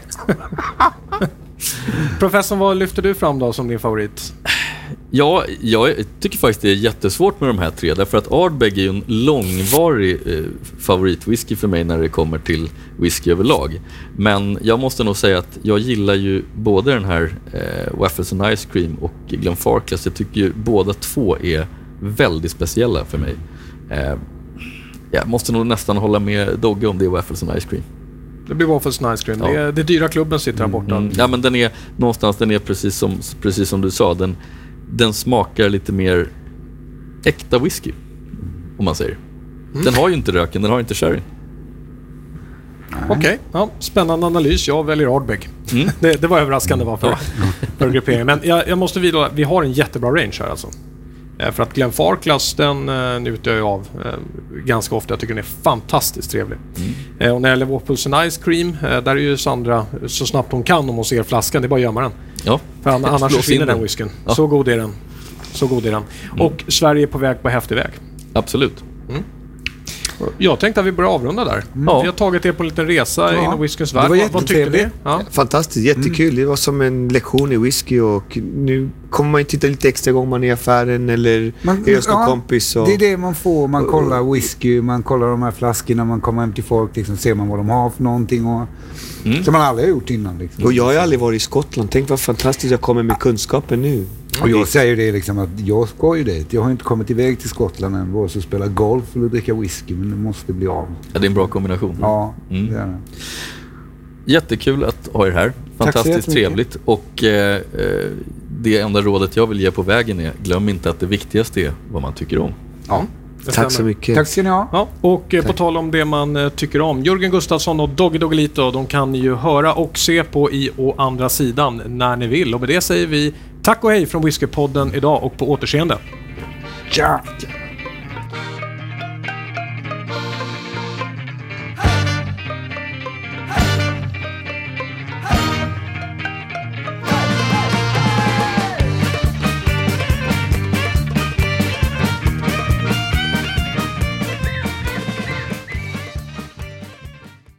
Professorn, vad lyfter du fram då som din favorit? Ja, jag tycker faktiskt det är jättesvårt med de här tre. Därför att Ardbeg är ju en långvarig eh, favoritwhisky för mig när det kommer till whisky överlag. Men jag måste nog säga att jag gillar ju både den här eh, Waffles and Ice Cream och Glenfarclas. Jag tycker ju båda två är väldigt speciella för mig. Eh, jag måste nog nästan hålla med Dogge om det är Waffles and Ice Cream. Det blir Waffles and Ice Cream. Ja. Det, är, det dyra klubben sitter här borta. Mm. Ja, men den är någonstans, den är precis som, precis som du sa. Den, den smakar lite mer äkta whisky, om man säger. Den har ju inte röken, den har inte sherry. Okej, ja, spännande analys. Jag väljer Ardbeg. Mm. Det, det var överraskande var för, för grupperingen. Men jag, jag måste vidhålla, vi har en jättebra range här alltså. Eh, För att Glenfarclas, den uh, njuter jag av eh, ganska ofta. Jag tycker den är fantastiskt trevlig. Mm. Eh, och när det gäller Waffles and Ice Cream, eh, där är ju Sandra så snabbt hon kan om hon ser flaskan. Det är bara att gömma den. Ja, För an- annars försvinner den whiskyn. Ja. Mm. Så god är den. Så god är den. Och Sverige är på väg på häftig väg. absolut. Jag tänkte att vi börjar avrunda där. Ja. Vi har tagit er på en liten resa Ja. inom whiskyns Det värld. var Vad- tyckte ni? jättetrevligt. Ja. Fantastiskt, jättekul. Det var som en lektion i whisky och nu kommer man ju titta lite extra gång man är i affären eller Man- är hos någon ja, kompis. Och, Det är det man får. Man kollar whisky, man kollar de här flaskorna, man kommer hem till folk, liksom, ser man vad de har för någonting. Och, Mm. Som man aldrig har gjort innan. Liksom. och jag har aldrig varit i Skottland. Tänk vad fantastiskt jag kommer med kunskapen nu. Och jag säger det liksom att jag ska ju dit. Jag har inte kommit iväg till Skottland än. Vare sig spela golf eller dricka whisky. Men det måste bli av. Ja, det är en bra kombination. Ja, Mm. det är det. Jättekul att ha er här. Fantastiskt trevligt. Och eh, eh, det enda rådet jag vill ge på vägen är glöm inte att det viktigaste är vad man tycker om. Ja. Det Tack så mycket. Tack ska ni ha. Ja, och eh, på Tack. tal om det man eh, tycker om. Jörgen Gustafsson och Doggy Doggelito, de kan ni ju höra och se på i å andra sidan när ni vill. Och med det säger vi tack och hej från Whiskypodden idag och på återseende. Jack.